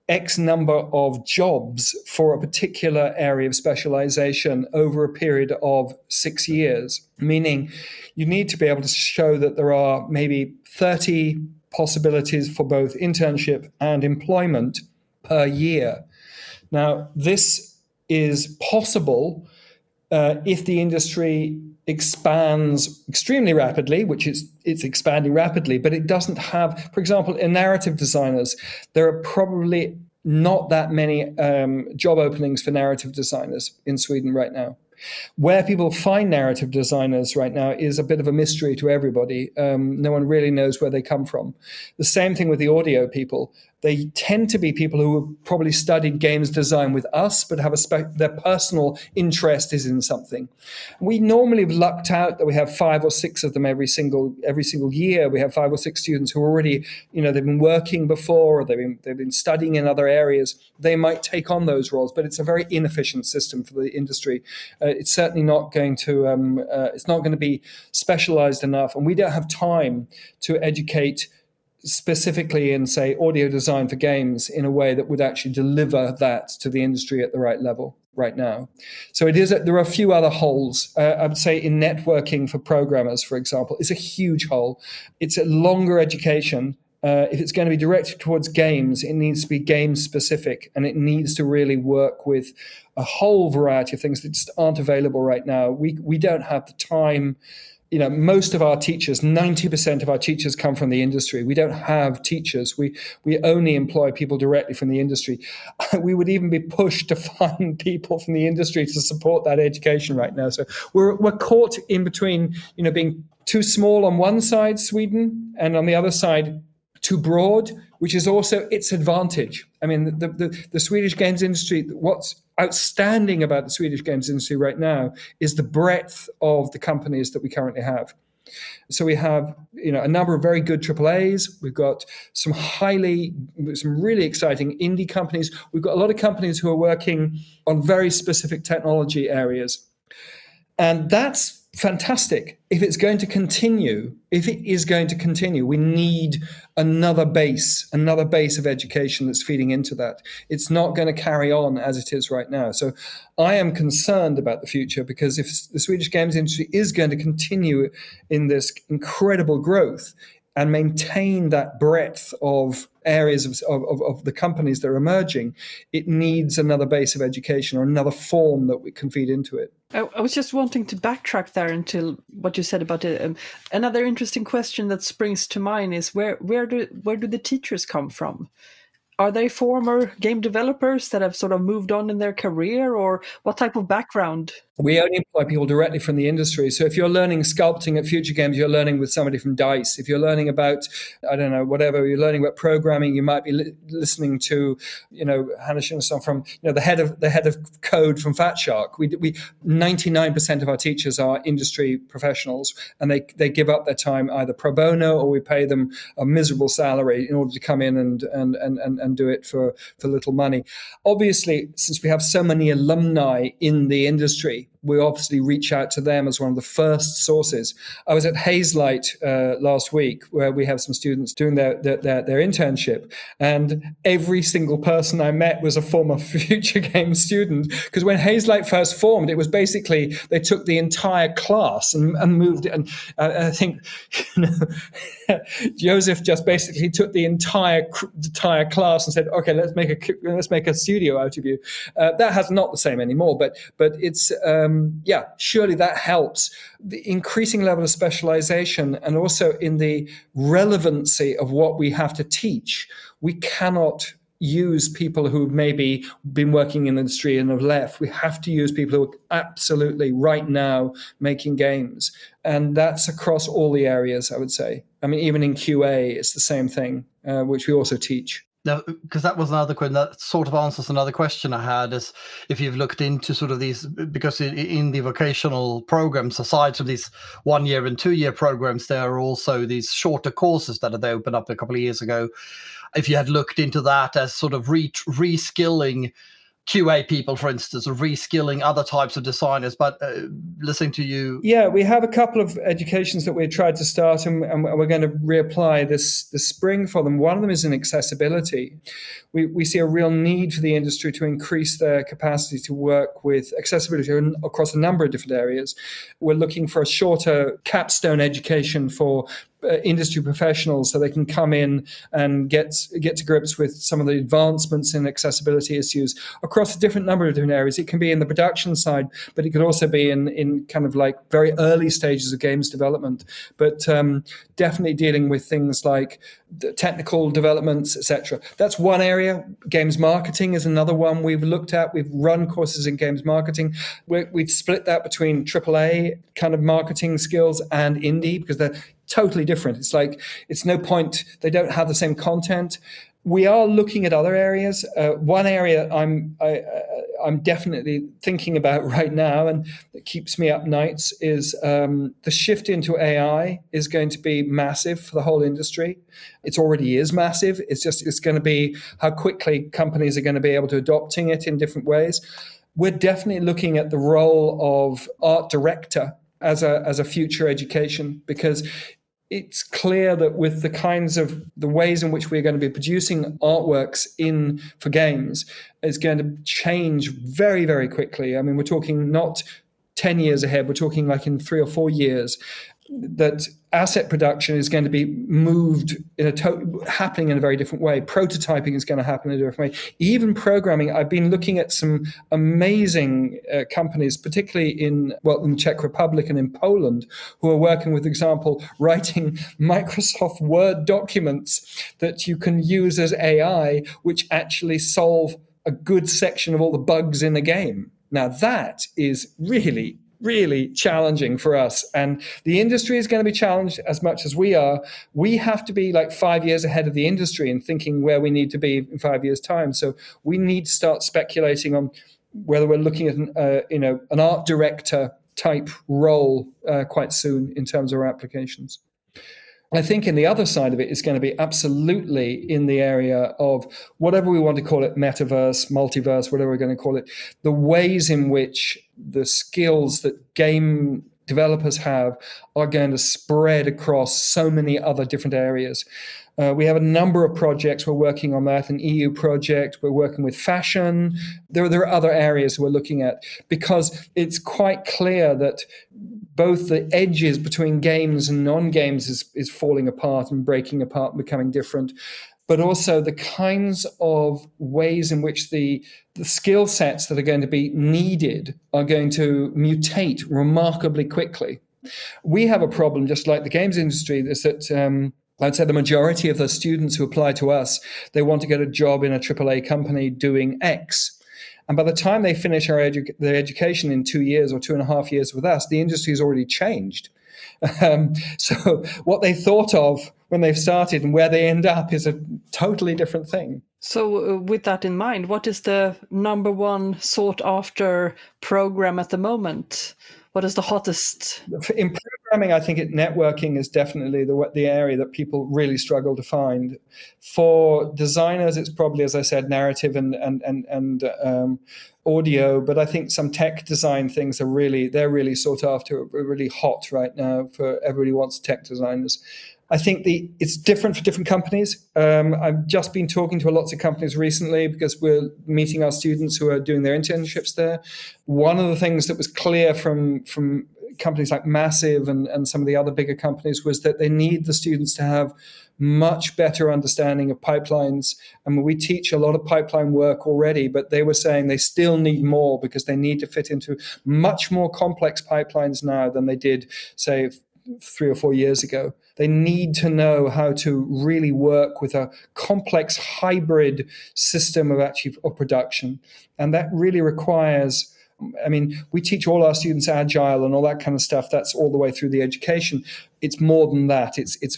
X number of jobs for a particular area of specialization over a period of six years, meaning you need to be able to show that there are maybe 30 possibilities for both internship and employment per year. Now, this is possible uh, if the industry expands extremely rapidly, which is it's expanding rapidly, but it doesn't have, for example, in narrative designers, there are probably not that many um, job openings for narrative designers in Sweden right now. Where people find narrative designers right now is a bit of a mystery to everybody. Um, no one really knows where they come from. The same thing with the audio people they tend to be people who have probably studied games design with us, but have a spe- their personal interest is in something. We normally have lucked out that we have five or six of them every single every single year. We have five or six students who already, you know, they've been working before, or they've been they've been studying in other areas. They might take on those roles, but it's a very inefficient system for the industry. Uh, it's certainly not going to um, uh, it's not going to be specialized enough, and we don't have time to educate specifically in, say, audio design for games in a way that would actually deliver that to the industry at the right level right now. So it is. There are a few other holes. Uh, I would say in networking for programmers, for example, it's a huge hole. It's a longer education. Uh, if it's going to be directed towards games, it needs to be game specific, and it needs to really work with a whole variety of things that just aren't available right now. We we don't have the time you know, most of our teachers, 90% of our teachers come from the industry. We don't have teachers. We, we only employ people directly from the industry. We would even be pushed to find people from the industry to support that education right now. So we're, we're caught in between, you know, being too small on one side, Sweden, and on the other side, too broad, which is also its advantage. I mean, the, the, the Swedish games industry, what's outstanding about the Swedish games industry right now is the breadth of the companies that we currently have. So we have, you know, a number of very good AAA's. We've got some highly, some really exciting indie companies. We've got a lot of companies who are working on very specific technology areas, and that's fantastic. If it's going to continue, if it is going to continue, we need another base, another base of education that's feeding into that. It's not going to carry on as it is right now. So I am concerned about the future because if the Swedish games industry is going to continue in this incredible growth, and maintain that breadth of areas of, of, of, the companies that are emerging, it needs another base of education or another form that we can feed into it. I, I was just wanting to backtrack there until what you said about it. Um, another interesting question that springs to mind is where where do where do the teachers come from? Are they former game developers that have sort of moved on in their career or what type of background we only employ people directly from the industry. So if you're learning sculpting at Futuregames, you're learning with somebody from DICE. If you're learning about, I don't know, whatever, you're learning about programming, you might be li- listening to, you know, Hannah Shinson from, you know, the head of the head of code from Fatshark. We, we 99% of our teachers are industry professionals and they, they give up their time either pro bono or we pay them a miserable salary in order to come in and, and, and, and, and do it for, for little money. Obviously, since we have so many alumni in the industry, we obviously reach out to them as one of the first sources. I was at Hazelight uh, last week, where we have some students doing their, their, their, their, internship, and every single person I met was a former Future Game student. Because when Hazelight first formed, it was basically they took the entire class and, and moved it. And uh, I think Joseph just basically took the entire entire class and said, "Okay, let's make a let's make a studio out of you." Uh, that has not the same anymore, but but it's um, um, yeah, surely that helps. The increasing level of specialization and also in the relevancy of what we have to teach, we cannot use people who've maybe been working in the industry and have left. We have to use people who are absolutely right now making games. And that's across all the areas, I would say. I mean, even in QA, it's the same thing, uh, which we also teach because that was another question that sort of answers another question I had is if you've looked into sort of these because in, the vocational programs aside from these one year and two year programs there are also these shorter courses that they opened up a couple of years ago. If you had looked into that as sort of re- reskilling QA people, for instance, or reskilling other types of designers. But uh, listening to you, yeah, we have a couple of educations that we tried to start, and, and, we're going to reapply this this spring for them. One of them is in accessibility. We we see a real need for the industry to increase their capacity to work with accessibility across a number of different areas. We're looking for a shorter capstone education for industry professionals so they can come in and get get to grips with some of the advancements in accessibility issues across a different number of different areas. It can be in the production side, but it could also be in in kind of like very early stages of games development. But um, definitely dealing with things like technical developments, etc. That's one area. Games marketing is another one we've looked at. We've run courses in games marketing. we have split that between AAA kind of marketing skills and indie because they're totally different. It's like it's no point. They don't have the same content. We are looking at other areas. Uh, one area I'm I, am definitely thinking about right now, and that keeps me up nights, is um, the shift into AI is going to be massive for the whole industry. It already is massive. It's just it's going to be how quickly companies are going to be able to adopting it in different ways. We're definitely looking at the role of art director as a as a future education because it's clear that with the kinds of the ways in which we're going to be producing artworks in for games is going to change very very quickly. I mean we're talking not 10 years ahead we're talking like in 3 or 4 years that asset production is going to be moved in a to- happening in a very different way. Prototyping is going to happen in a different way. Even programming, I've been looking at some amazing uh, companies, particularly in well in the Czech Republic and in Poland, who are working with example writing Microsoft Word documents that you can use as AI, which actually solve a good section of all the bugs in the game. Now that is really really challenging for us. And the industry is going to be challenged as much as we are. We have to be like five years ahead of the industry and thinking where we need to be in five years' time. So we need to start speculating on whether we're looking at an, uh, you know an art director type role uh, quite soon in terms of our applications. I think in the other side of it is going to be absolutely in the area of whatever we want to call it metaverse, multiverse, whatever we're going to call it, the ways in which the skills that game developers have are going to spread across so many other different areas. Uh, we have a number of projects we're working on that, an EU project, we're working with fashion. There, there are other areas we're looking at because it's quite clear that both the edges between games and non games is, is falling apart and breaking apart and becoming different but also the kinds of ways in which the, the skill sets that are going to be needed are going to mutate remarkably quickly. We have a problem, just like the games industry, is that um, I'd say the majority of the students who apply to us, they want to get a job in a AAA company doing X. And by the time they finish edu- their education in two years or two and a half years with us, the industry has already changed. Um, so what they thought of when they've started and where they end up is a totally different thing. So, uh, with that in mind, what is the number one sought after program at the moment? What is the hottest? Programming, I think it, networking is definitely the the area that people really struggle to find. For designers, it's probably, as I said, narrative and and and and um, audio. But I think some tech design things are really they're really sought after, really hot right now. For everybody wants tech designers. I think the it's different for different companies. Um, I've just been talking to lots of companies recently because we're meeting our students who are doing their internships there. One of the things that was clear from from companies like Massive and, and some of the other bigger companies was that they need the students to have much better understanding of pipelines. I mean, we teach a lot of pipeline work already, but they were saying they still need more because they need to fit into much more complex pipelines now than they did, say, three or four years ago. They need to know how to really work with a complex hybrid system of actually of production, and that really requires. I mean, we teach all our students agile and all that kind of stuff. That's all the way through the education. It's more than that. It's it's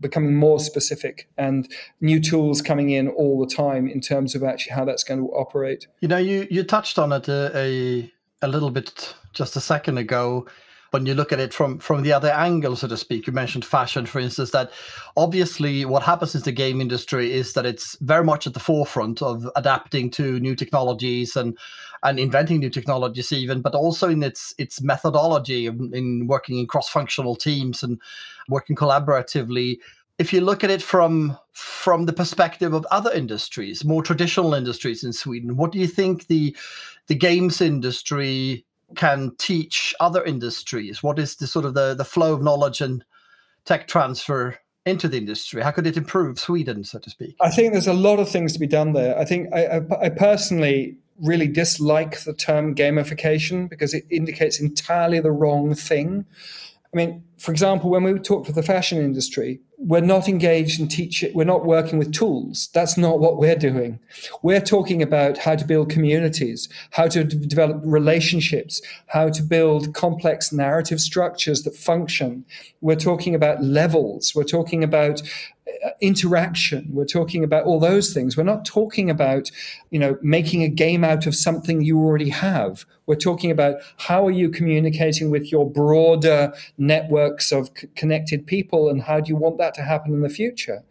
becoming more specific and new tools coming in all the time in terms of actually how that's going to operate. You know, you you touched on it a, a, a little bit just a second ago when you look at it from from the other angle, so to speak, you mentioned fashion, for instance, that obviously what happens in the game industry is that it's very much at the forefront of adapting to new technologies and and inventing new technologies even, but also in its its methodology in working in cross-functional teams and working collaboratively. If you look at it from from the perspective of other industries, more traditional industries in Sweden, what do you think the the games industry can teach other industries? What is the sort of the, the flow of knowledge and tech transfer into the industry? How could it improve Sweden, so to speak? I think there's a lot of things to be done there. I think I, I, I personally really dislike the term gamification because it indicates entirely the wrong thing. I mean, for example, when we talk to the fashion industry, we're not engaged in teaching, we're not working with tools. That's not what we're doing. We're talking about how to build communities, how to d- develop relationships, how to build complex narrative structures that function. We're talking about levels. We're talking about interaction. We're talking about all those things. We're not talking about you know making a game out of something you already have. We're talking about how are you communicating with your broader networks of c- connected people and how do you want that to happen in the future?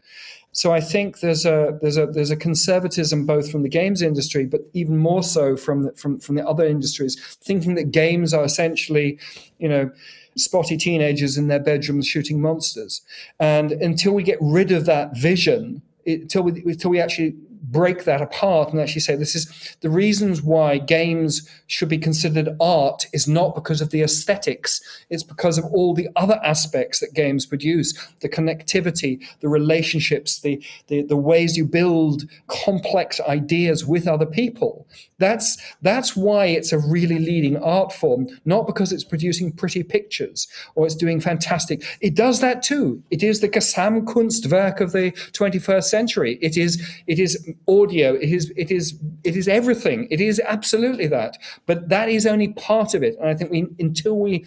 So I think there's a there's a there's a conservatism both from the games industry, but even more so from the, from from the other industries, thinking that games are essentially, you know, spotty teenagers in their bedrooms shooting monsters. And until we get rid of that vision, it, until we until we actually break that apart and actually say this is the reasons why games should be considered art is not because of the aesthetics. It's because of all the other aspects that games produce. The connectivity the relationships the the, the ways you build complex ideas with other people. That's that's why it's a really leading art form not because it's producing pretty pictures or it's doing fantastic. It does that too. It is the Gesamtkunstwerk of the 21st century. It is it is audio it is it is it is everything. It is absolutely that. But that is only part of it. And i think we until we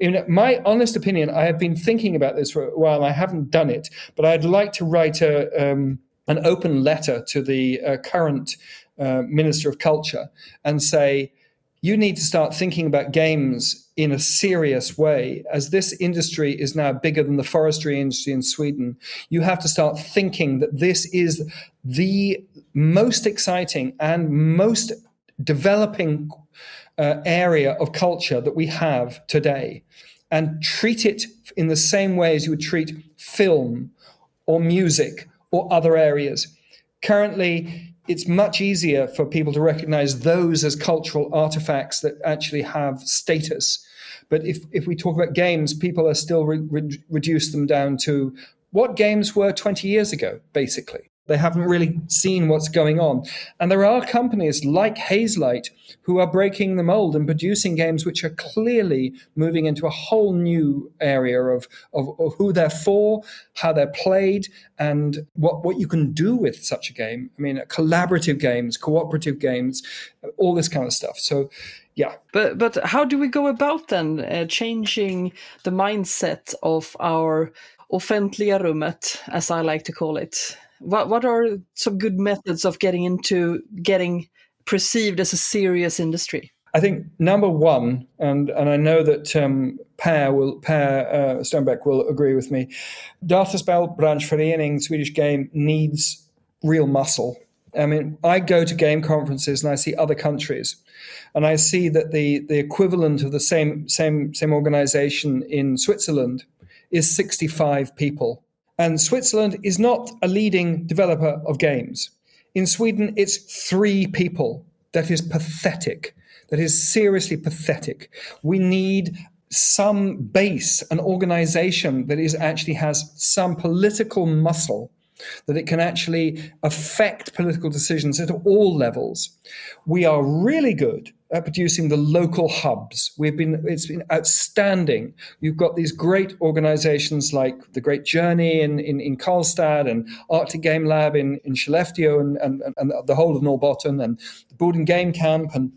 in my honest opinion i have been thinking about this for a while. I haven't done it but i'd like to write a um, an open letter to the uh, current uh, minister of culture and say you need to start thinking about games in a serious way. As this industry is now bigger than the forestry industry in Sweden, you have to start thinking that this is the most exciting and most developing uh, area of culture that we have today and treat it in the same way as you would treat film or music or other areas. Currently, it's much easier for people to recognize those as cultural artifacts that actually have status. But if, if we talk about games, people are still re- re- reduce them down to what games were 20 years ago, basically. They haven't really seen what's going on. And there are companies like Hazelight who are breaking the mold and producing games which are clearly moving into a whole new area of, of, of, who they're for, how they're played, and what, what you can do with such a game. I mean, collaborative games, cooperative games, all this kind of stuff. So, yeah. But but how do we go about then uh, changing the mindset of our offentliga rummet, as I like to call it? What what are some good methods of getting into getting perceived as a serious industry? I think number one, and and I know that um, Per will Per uh, Strömbäck will agree with me. Dataspelbranschförening Swedish Game needs real muscle. I mean, I go to game conferences and I see other countries, and I see that the the equivalent of the same same same organization in Switzerland is 65 people and Switzerland is not a leading developer of games. In Sweden, it's three people. That is pathetic. That is seriously pathetic. We need some base, an organization that is actually has some political muscle that it can actually affect political decisions at all levels. We are really good at producing the local hubs. We've been it's been outstanding. You've got these great organizations like the Great Journey in, in, in Karlstad and Arctic Game Lab in, in Skellefteå and, and, and the whole of Norrbotten and the Boden Game Camp and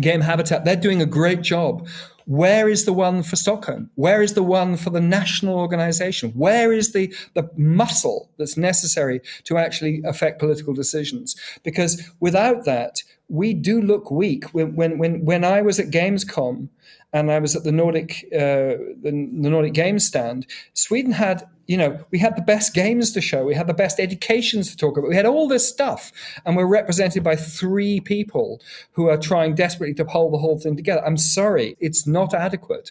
Game Habitat. They're doing a great job. Where is the one for Stockholm? Where is the one for the national organization? Where is the, the muscle that's necessary to actually affect political decisions? Because without that, we do look weak. When when when, when I was at Gamescom and I was at the Nordic uh, the, the Nordic Games stand, Sweden had you know we had the best games to show, we had the best educations to talk about, we had all this stuff, and we're represented by three people who are trying desperately to hold the whole thing together. I'm sorry, it's not adequate.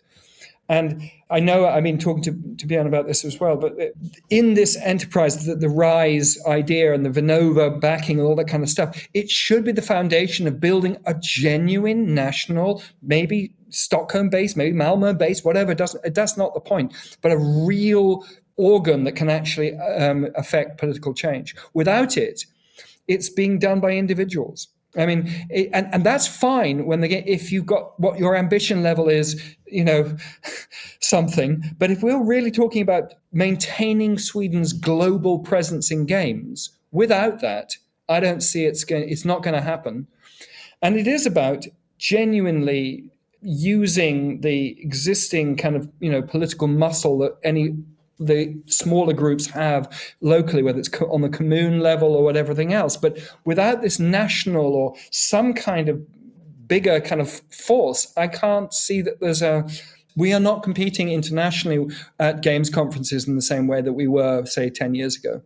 And I know I've been talking to, to Björn about this as well, but in this enterprise, the, the RISE idea and the Vinnova backing and all that kind of stuff, it should be the foundation of building a genuine national, maybe Stockholm based, maybe Malmo based, whatever. It doesn't, that's not the point, but a real organ that can actually um, affect political change. Without it, it's being done by individuals. I mean, it, and and that's fine when they get if you've got what your ambition level is, you know, something. But if we're really talking about maintaining Sweden's global presence in games, without that, I don't see it's going. It's not going to happen. And it is about genuinely using the existing kind of you know political muscle that any the smaller groups have locally, whether it's on the commune level or whatever thing else. But without this national or some kind of bigger kind of force, I can't see that there's a. We are not competing internationally at games conferences in the same way that we were, say, 10 years ago.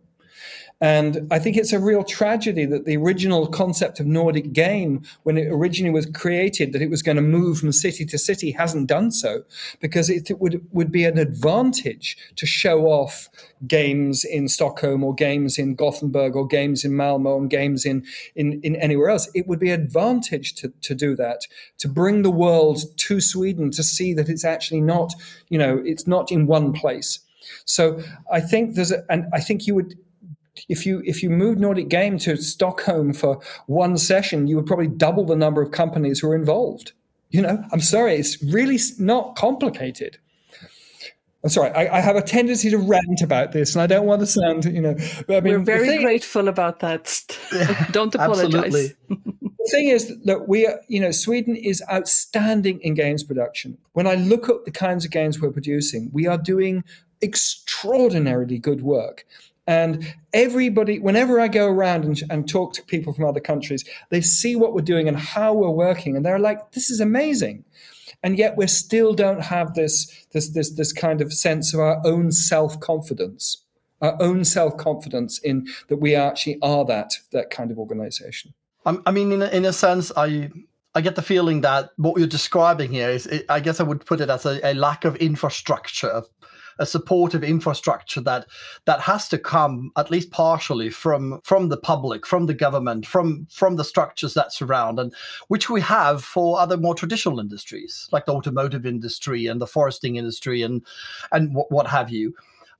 And I think it's a real tragedy that the original concept of Nordic game, when it originally was created, that it was going to move from city to city, hasn't done so, because it, it would, would be an advantage to show off games in Stockholm or games in Gothenburg or games in Malmo and games in, in, in anywhere else. It would be an advantage to, to do that, to bring the world to Sweden to see that it's actually not, you know, it's not in one place. So I think there's a, and I think you would if you if you moved Nordic Game to Stockholm for one session, you would probably double the number of companies who are involved. You know, I'm sorry, it's really not complicated. I'm sorry, I, I, have a tendency to rant about this, and I don't want to sound, you know. I mean, We're very thing, grateful about that. don't apologize. the thing is that we are, you know, Sweden is outstanding in games production. When I look at the kinds of games we're producing, we are doing extraordinarily good work. And everybody, whenever I go around and, and, talk to people from other countries, they see what we're doing and how we're working, and they're like, "This is amazing." And yet, we still don't have this this this this kind of sense of our own self confidence, our own self confidence in that we actually are that that kind of organization. I mean, in a, in a sense, I I get the feeling that what you're describing here is, I guess I would put it as a, a lack of infrastructure, a supportive infrastructure that that has to come at least partially from from the public, from the government, from from the structures that surround, and which we have for other more traditional industries like the automotive industry and the foresting industry and and what, what have you.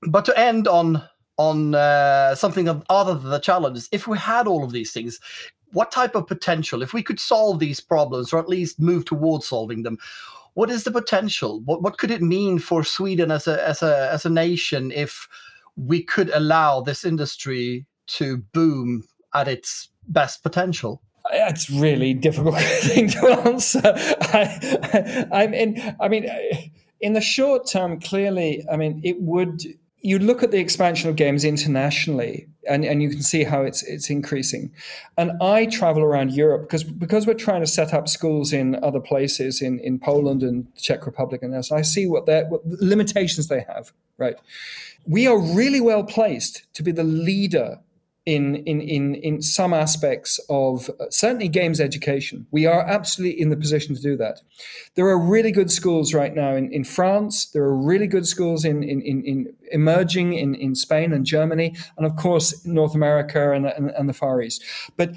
But to end on on uh, something other than the challenges, if we had all of these things, what type of potential, if we could solve these problems or at least move towards solving them, what is the potential? What what could it mean for Sweden as a as a as a nation if we could allow this industry to boom at its best potential? It's really difficult thing to answer. I, I, I I mean, in the short term, clearly, I mean, it would you look at the expansion of games internationally and, and you can see how it's it's increasing. And I travel around Europe because because we're trying to set up schools in other places in, in Poland and Czech Republic and else. I see what their what limitations they have. Right, we are really well placed to be the leader in, in, in, in some aspects of uh, certainly games education. We are absolutely in the position to do that. There are really good schools right now in, in France. There are really good schools in, in, in, in emerging in, in Spain and Germany, and of course, North America and, and, and the Far East. But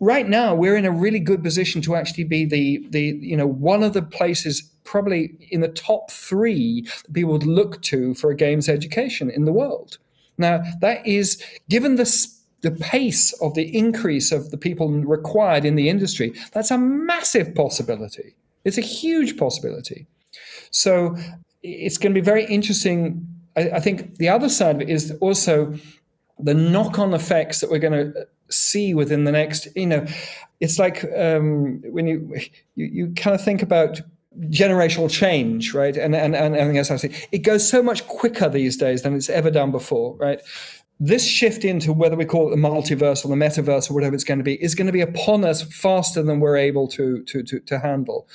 right now, we're in a really good position to actually be the, the you know, one of the places probably in the top three that people would look to for a games education in the world. Now, that is given the the pace of the increase of the people required in the industry, that's a massive possibility. It's a huge possibility. So it's going to be very interesting. I, I think the other side of it is also the knock on effects that we're going to see within the next, you know, it's like um, when you, you, you kind of think about generational change, right? And and and, and as I say, it goes so much quicker these days than it's ever done before, right? This shift into whether we call it the multiverse or the metaverse or whatever it's going to be is going to be upon us faster than we're able to, to, to, to, handle.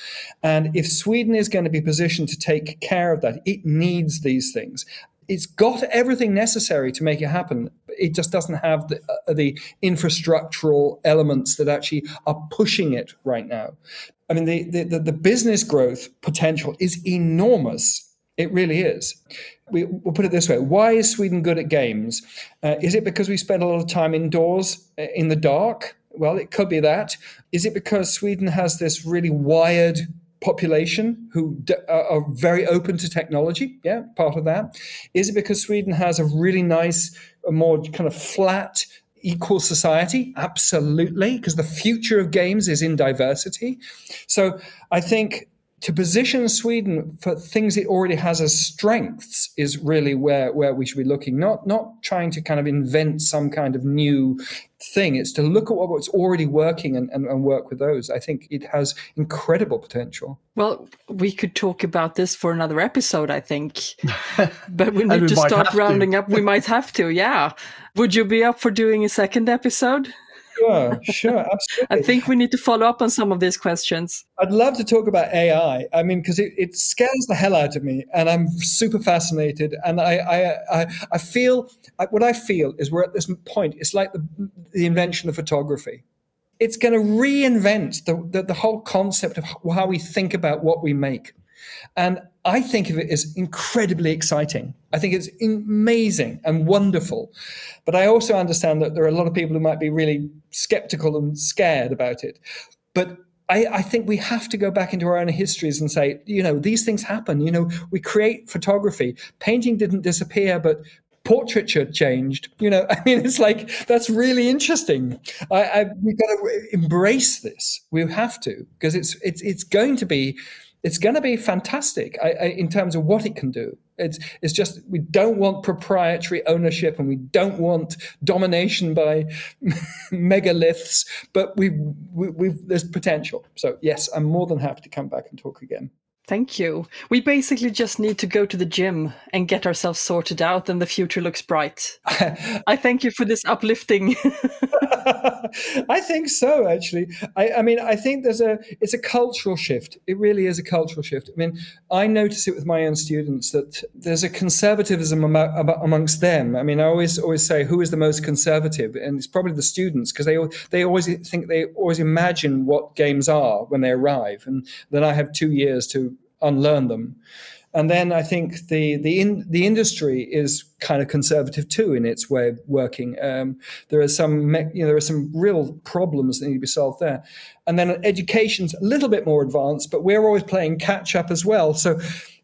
And if Sweden is going to be positioned to take care of that, it needs these things. It's got everything necessary to make it happen. It just doesn't have the, uh, the infrastructural elements that actually are pushing it right now. I mean, the, the, the business growth potential is enormous. It really is we, will put it this way why is Sweden good at games? Uh, is it because we spend a lot of time indoors uh, in the dark? Well, it could be that. Is it because Sweden has this really wired population who d- are very open to technology? Yeah, part of that. Is it because Sweden has a really nice, a more kind of flat, equal society? Absolutely, because the future of games is in diversity. So I think to position Sweden for things it already has as strengths is really where, where we should be looking, not not trying to kind of invent some kind of new thing. It's to look at what's already working and, and, and work with those. I think it has incredible potential. Well, we could talk about this for another episode, I think. but we need to start rounding to. up. We might have to, yeah. Would you be up for doing a second episode? Sure, sure, absolutely. I think we need to follow up on some of these questions. I'd love to talk about AI. I mean, because it, it scares the hell out of me, and I'm super fascinated. And I, I, I, I feel what I feel is we're at this point. It's like the, the invention of photography. It's going to reinvent the, the, the whole concept of how we think about what we make. And I think of it as incredibly exciting. I think it's amazing and wonderful. But I also understand that there are a lot of people who might be really skeptical and scared about it. But I, I, think we have to go back into our own histories and say, you know, these things happen. You know, we create photography. Painting didn't disappear, but portraiture changed. You know, I mean, it's like that's really interesting. I, I we've got to embrace this. We have to because it's it's it's going to be it's going to be fantastic I, I, in terms of what it can do. It's, it's just we don't want proprietary ownership and we don't want domination by megaliths, but we, we, we've, there's potential. So yes, I'm more than happy to come back and talk again. Thank you. We basically just need to go to the gym and get ourselves sorted out, and the future looks bright. I thank you for this uplifting. I think so. Actually, I, I, mean, I think there's a it's a cultural shift. It really is a cultural shift. I mean, I notice it with my own students that there's a conservatism amongst them. I mean, I always always say who is the most conservative, and it's probably the students because they they always think they always imagine what games are when they arrive, and then I have two years to unlearn them. And then I think the the in, the industry is kind of conservative too in its way of working. Um, there are some you know there are some real problems that need to be solved there. And then education's a little bit more advanced, but we're always playing catch up as well. So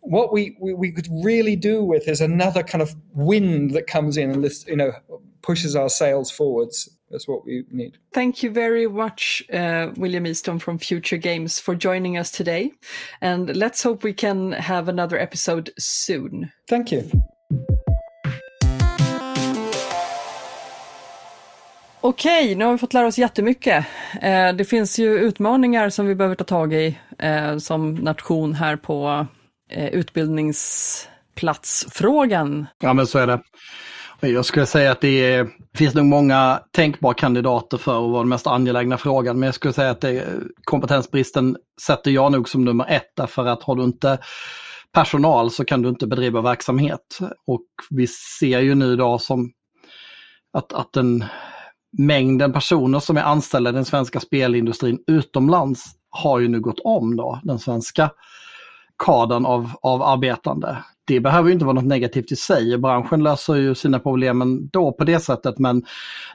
what we, we, we could really do with is another kind of wind that comes in and you know pushes our sails forwards. That's what we need. Thank you very much, uh, William Easton from Future Games, for joining us today. And let's hope we can have another episode soon. Thank you. Okej, nu har vi fått lära oss jättemycket. Eh, det finns ju utmaningar som vi behöver ta tag i eh, som nation här på eh, utbildningsplatsfrågan. Ja, men så är det. Jag skulle säga att det, är, finns nog många tänkbara kandidater för att vara den mest angelägna frågan. Men jag skulle säga att det, kompetensbristen sätter jag nog som nummer ett. Därför att har du inte personal så kan du inte bedriva verksamhet. Och vi ser ju nu idag som att, att den mängden personer som är anställda i den svenska spelindustrin utomlands har ju nu gått om då den svenska kadern av, av arbetande det behöver inte vara något negativt i sig. Branschen löser ju sina problem då på det sättet men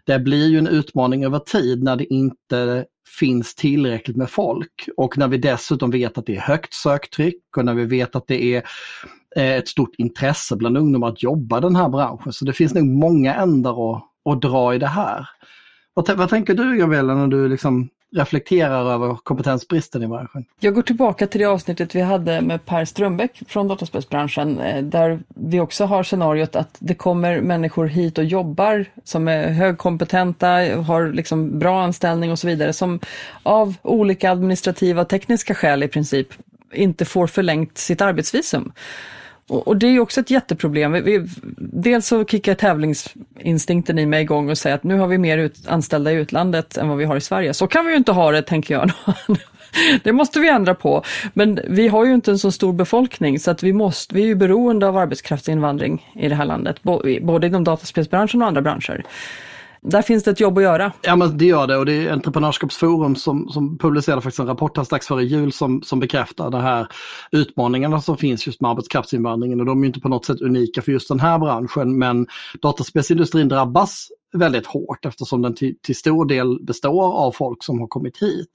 det blir ju en utmaning över tid när det inte finns tillräckligt med folk. Och när vi dessutom vet att det är högt söktryck och när vi vet att det är eh, ett stort intresse bland ungdomar att jobba i den här branschen. Så det finns nog många ändar att, att dra i det här. Vad, vad tänker du Gabriella när du liksom reflekterar över kompetensbristen i branschen. Jag går tillbaka till det avsnittet vi hade med Per Strömbäck från dataspelsbranschen eh, där vi också har scenariot att det kommer människor hit och jobbar som är högkompetenta, har liksom bra anställning och så vidare som av olika administrativa och tekniska skäl i princip inte får förlängt sitt arbetsvisum. Och, och, det är också ett jätteproblem. Vi, vi, dels så kickar tävlingsinstinkten i mig igång och säger att nu har vi mer ut, anställda i utlandet än vad vi har i Sverige. Så kan vi ju inte ha det, tänker jag. det måste vi ändra på. Men vi har ju inte en så stor befolkning så att vi, måste, vi är ju beroende av arbetskraftsinvandring i det här landet, både inom dataspelsbranschen och andra branscher. Där finns det ett jobb att göra. Ja men det gör det och det är Entreprenörskapsforum som, som publicerade faktiskt en rapport här strax före jul som, som bekräftar de här utmaningarna som finns just med arbetskraftsinvandringen och de är inte på något sätt unika för just den här branschen men dataspelsindustrin drabbas väldigt hårt eftersom den till, till stor del består av folk som har kommit hit.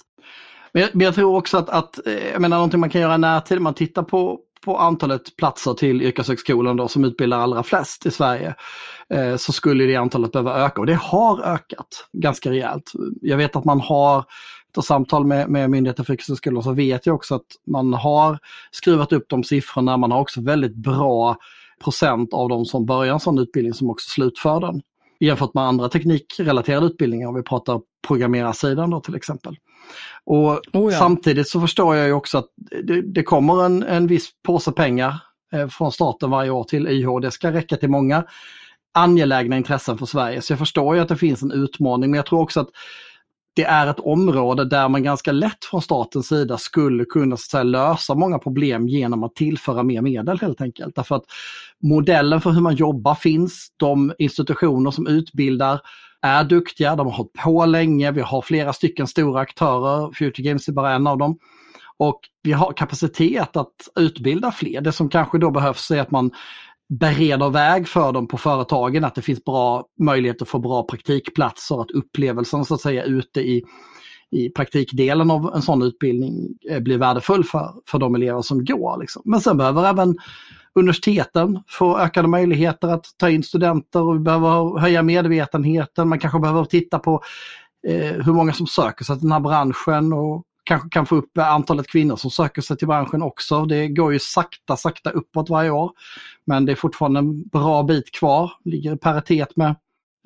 Men jag, men jag tror också att, att, eh, jag menar någonting man kan göra i närtid, man tittar på, på antalet platser till yrkeshögskolan då, som utbildar allra flest i Sverige eh, så skulle det antalet behöva öka och det har ökat ganska rejält. Jag vet att man har efter samtal med, med Myndigheten för yrkeshögskolan så vet jag också att man har skruvat upp de siffrorna. Man har också väldigt bra procent av de som börjar en sån utbildning som också slutför den. Jämfört med andra teknikrelaterade utbildningar om vi pratar programmerarsidan då till exempel. Och oh ja. Samtidigt så förstår jag ju också att det, det kommer en, en viss påse pengar eh, från staten varje år till YH. Det ska räcka till många angelägna intressen för Sverige. Så jag förstår ju att det finns en utmaning men jag tror också att det är ett område där man ganska lätt från statens sida skulle kunna säga, lösa många problem genom att tillföra mer medel helt enkelt. Därför att modellen för hur man jobbar finns, de institutioner som utbildar är duktiga, de har hållit på länge, vi har flera stycken stora aktörer, Future Games är bara en av dem. Och vi har kapacitet att utbilda fler. Det som kanske då behövs är att man bereder väg för dem på företagen, att det finns bra möjligheter att få bra praktikplatser, att upplevelsen så att säga ute i, i praktikdelen av en sån utbildning eh, blir värdefull för, för de elever som går. Liksom. Men sen behöver även universiteten får ökade möjligheter att ta in studenter och vi behöver höja medvetenheten. Man kanske behöver titta på eh, hur många som söker sig till den här branschen och kanske kan få upp antalet kvinnor som söker sig till branschen också. Det går ju sakta, sakta uppåt varje år. Men det är fortfarande en bra bit kvar, ligger i paritet med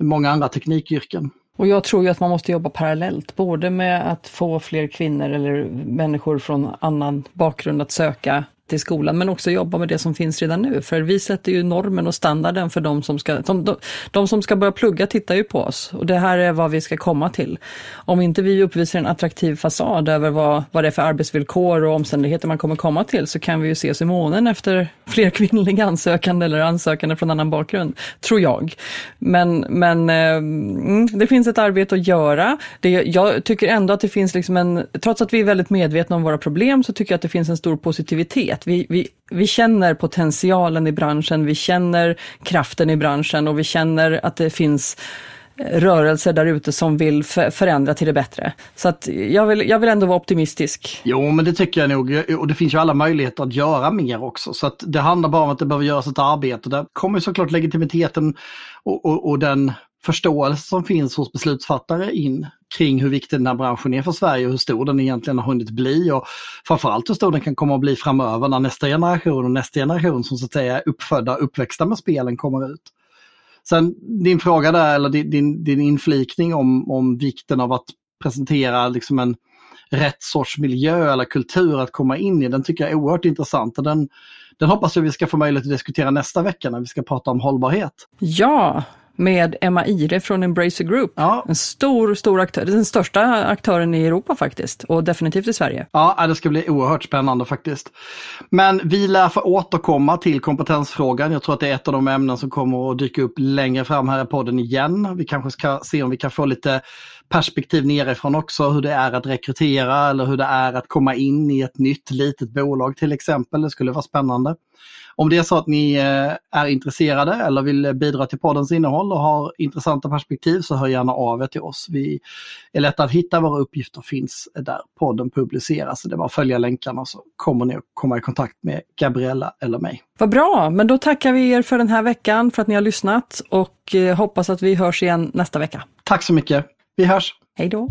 många andra teknikyrken. Och jag tror ju att man måste jobba parallellt, både med att få fler kvinnor eller människor från annan bakgrund att söka till skolan, men också jobba med det som finns redan nu. För vi sätter ju normen och standarden för de som ska, de, de, de som ska börja plugga tittar ju på oss och det här är vad vi ska komma till. Om inte vi uppvisar en attraktiv fasad över vad, vad det är för arbetsvillkor och omständigheter man kommer komma till så kan vi ju ses i månen efter fler kvinnliga ansökande eller ansökande från annan bakgrund, tror jag. Men, men eh, mm, det finns ett arbete att göra. Det, jag tycker ändå att det finns liksom en, trots att vi är väldigt medvetna om våra problem så tycker jag att det finns en stor positivitet. Vi, vi, vi känner potentialen i branschen, vi känner kraften i branschen och vi känner att det finns eh, rörelser där ute som vill förändra till det bättre. Så att jag vill, jag vill ändå vara optimistisk. Jo, men det tycker jag nog. Och det finns ju alla möjligheter att göra mer också. Så att det handlar bara om att det behöver göras ett arbete. Där kommer såklart legitimiteten och, och, och den förståelse som finns hos beslutsfattare in kring hur viktig den här branschen är för Sverige och hur stor den egentligen har hunnit bli och framförallt hur stor den kan komma att bli framöver när nästa generation och nästa generation som så att säga är uppfödda och uppväxta med spelen kommer ut. Sen din fråga där, eller din, din, din inflikning om, om vikten av att presentera liksom en rätt sorts miljö eller kultur att komma in i, den tycker jag är oerhört intressant. Och den, den hoppas jag vi ska få möjlighet att diskutera nästa vecka när vi ska prata om hållbarhet. Ja, med Emma Ire från Embracer Group. Ja. En stor, stor aktör, den största aktören i Europa faktiskt och definitivt i Sverige. Ja, det ska bli oerhört spännande faktiskt. Men vi lär få återkomma till kompetensfrågan. Jag tror att det är ett av de ämnen som kommer att dyka upp längre fram här i podden igen. Vi kanske ska se om vi kan få lite perspektiv nerifrån också, hur det är att rekrytera eller hur det är att komma in i ett nytt litet bolag till exempel. Det skulle vara spännande. Om det är så att ni eh, är intresserade eller vill bidra till poddens innehåll och har intressanta perspektiv så hör gärna av er till oss. Vi är lätta att hitta, våra uppgifter finns där podden publiceras. Det är bara att följa länkarna så kommer ni att komma i kontakt med Gabriella eller mig. Vad bra, men då tackar vi er för den här veckan för att ni har lyssnat och eh, hoppas att vi hörs igen nästa vecka. Tack så mycket. Vi hörs. Hej då.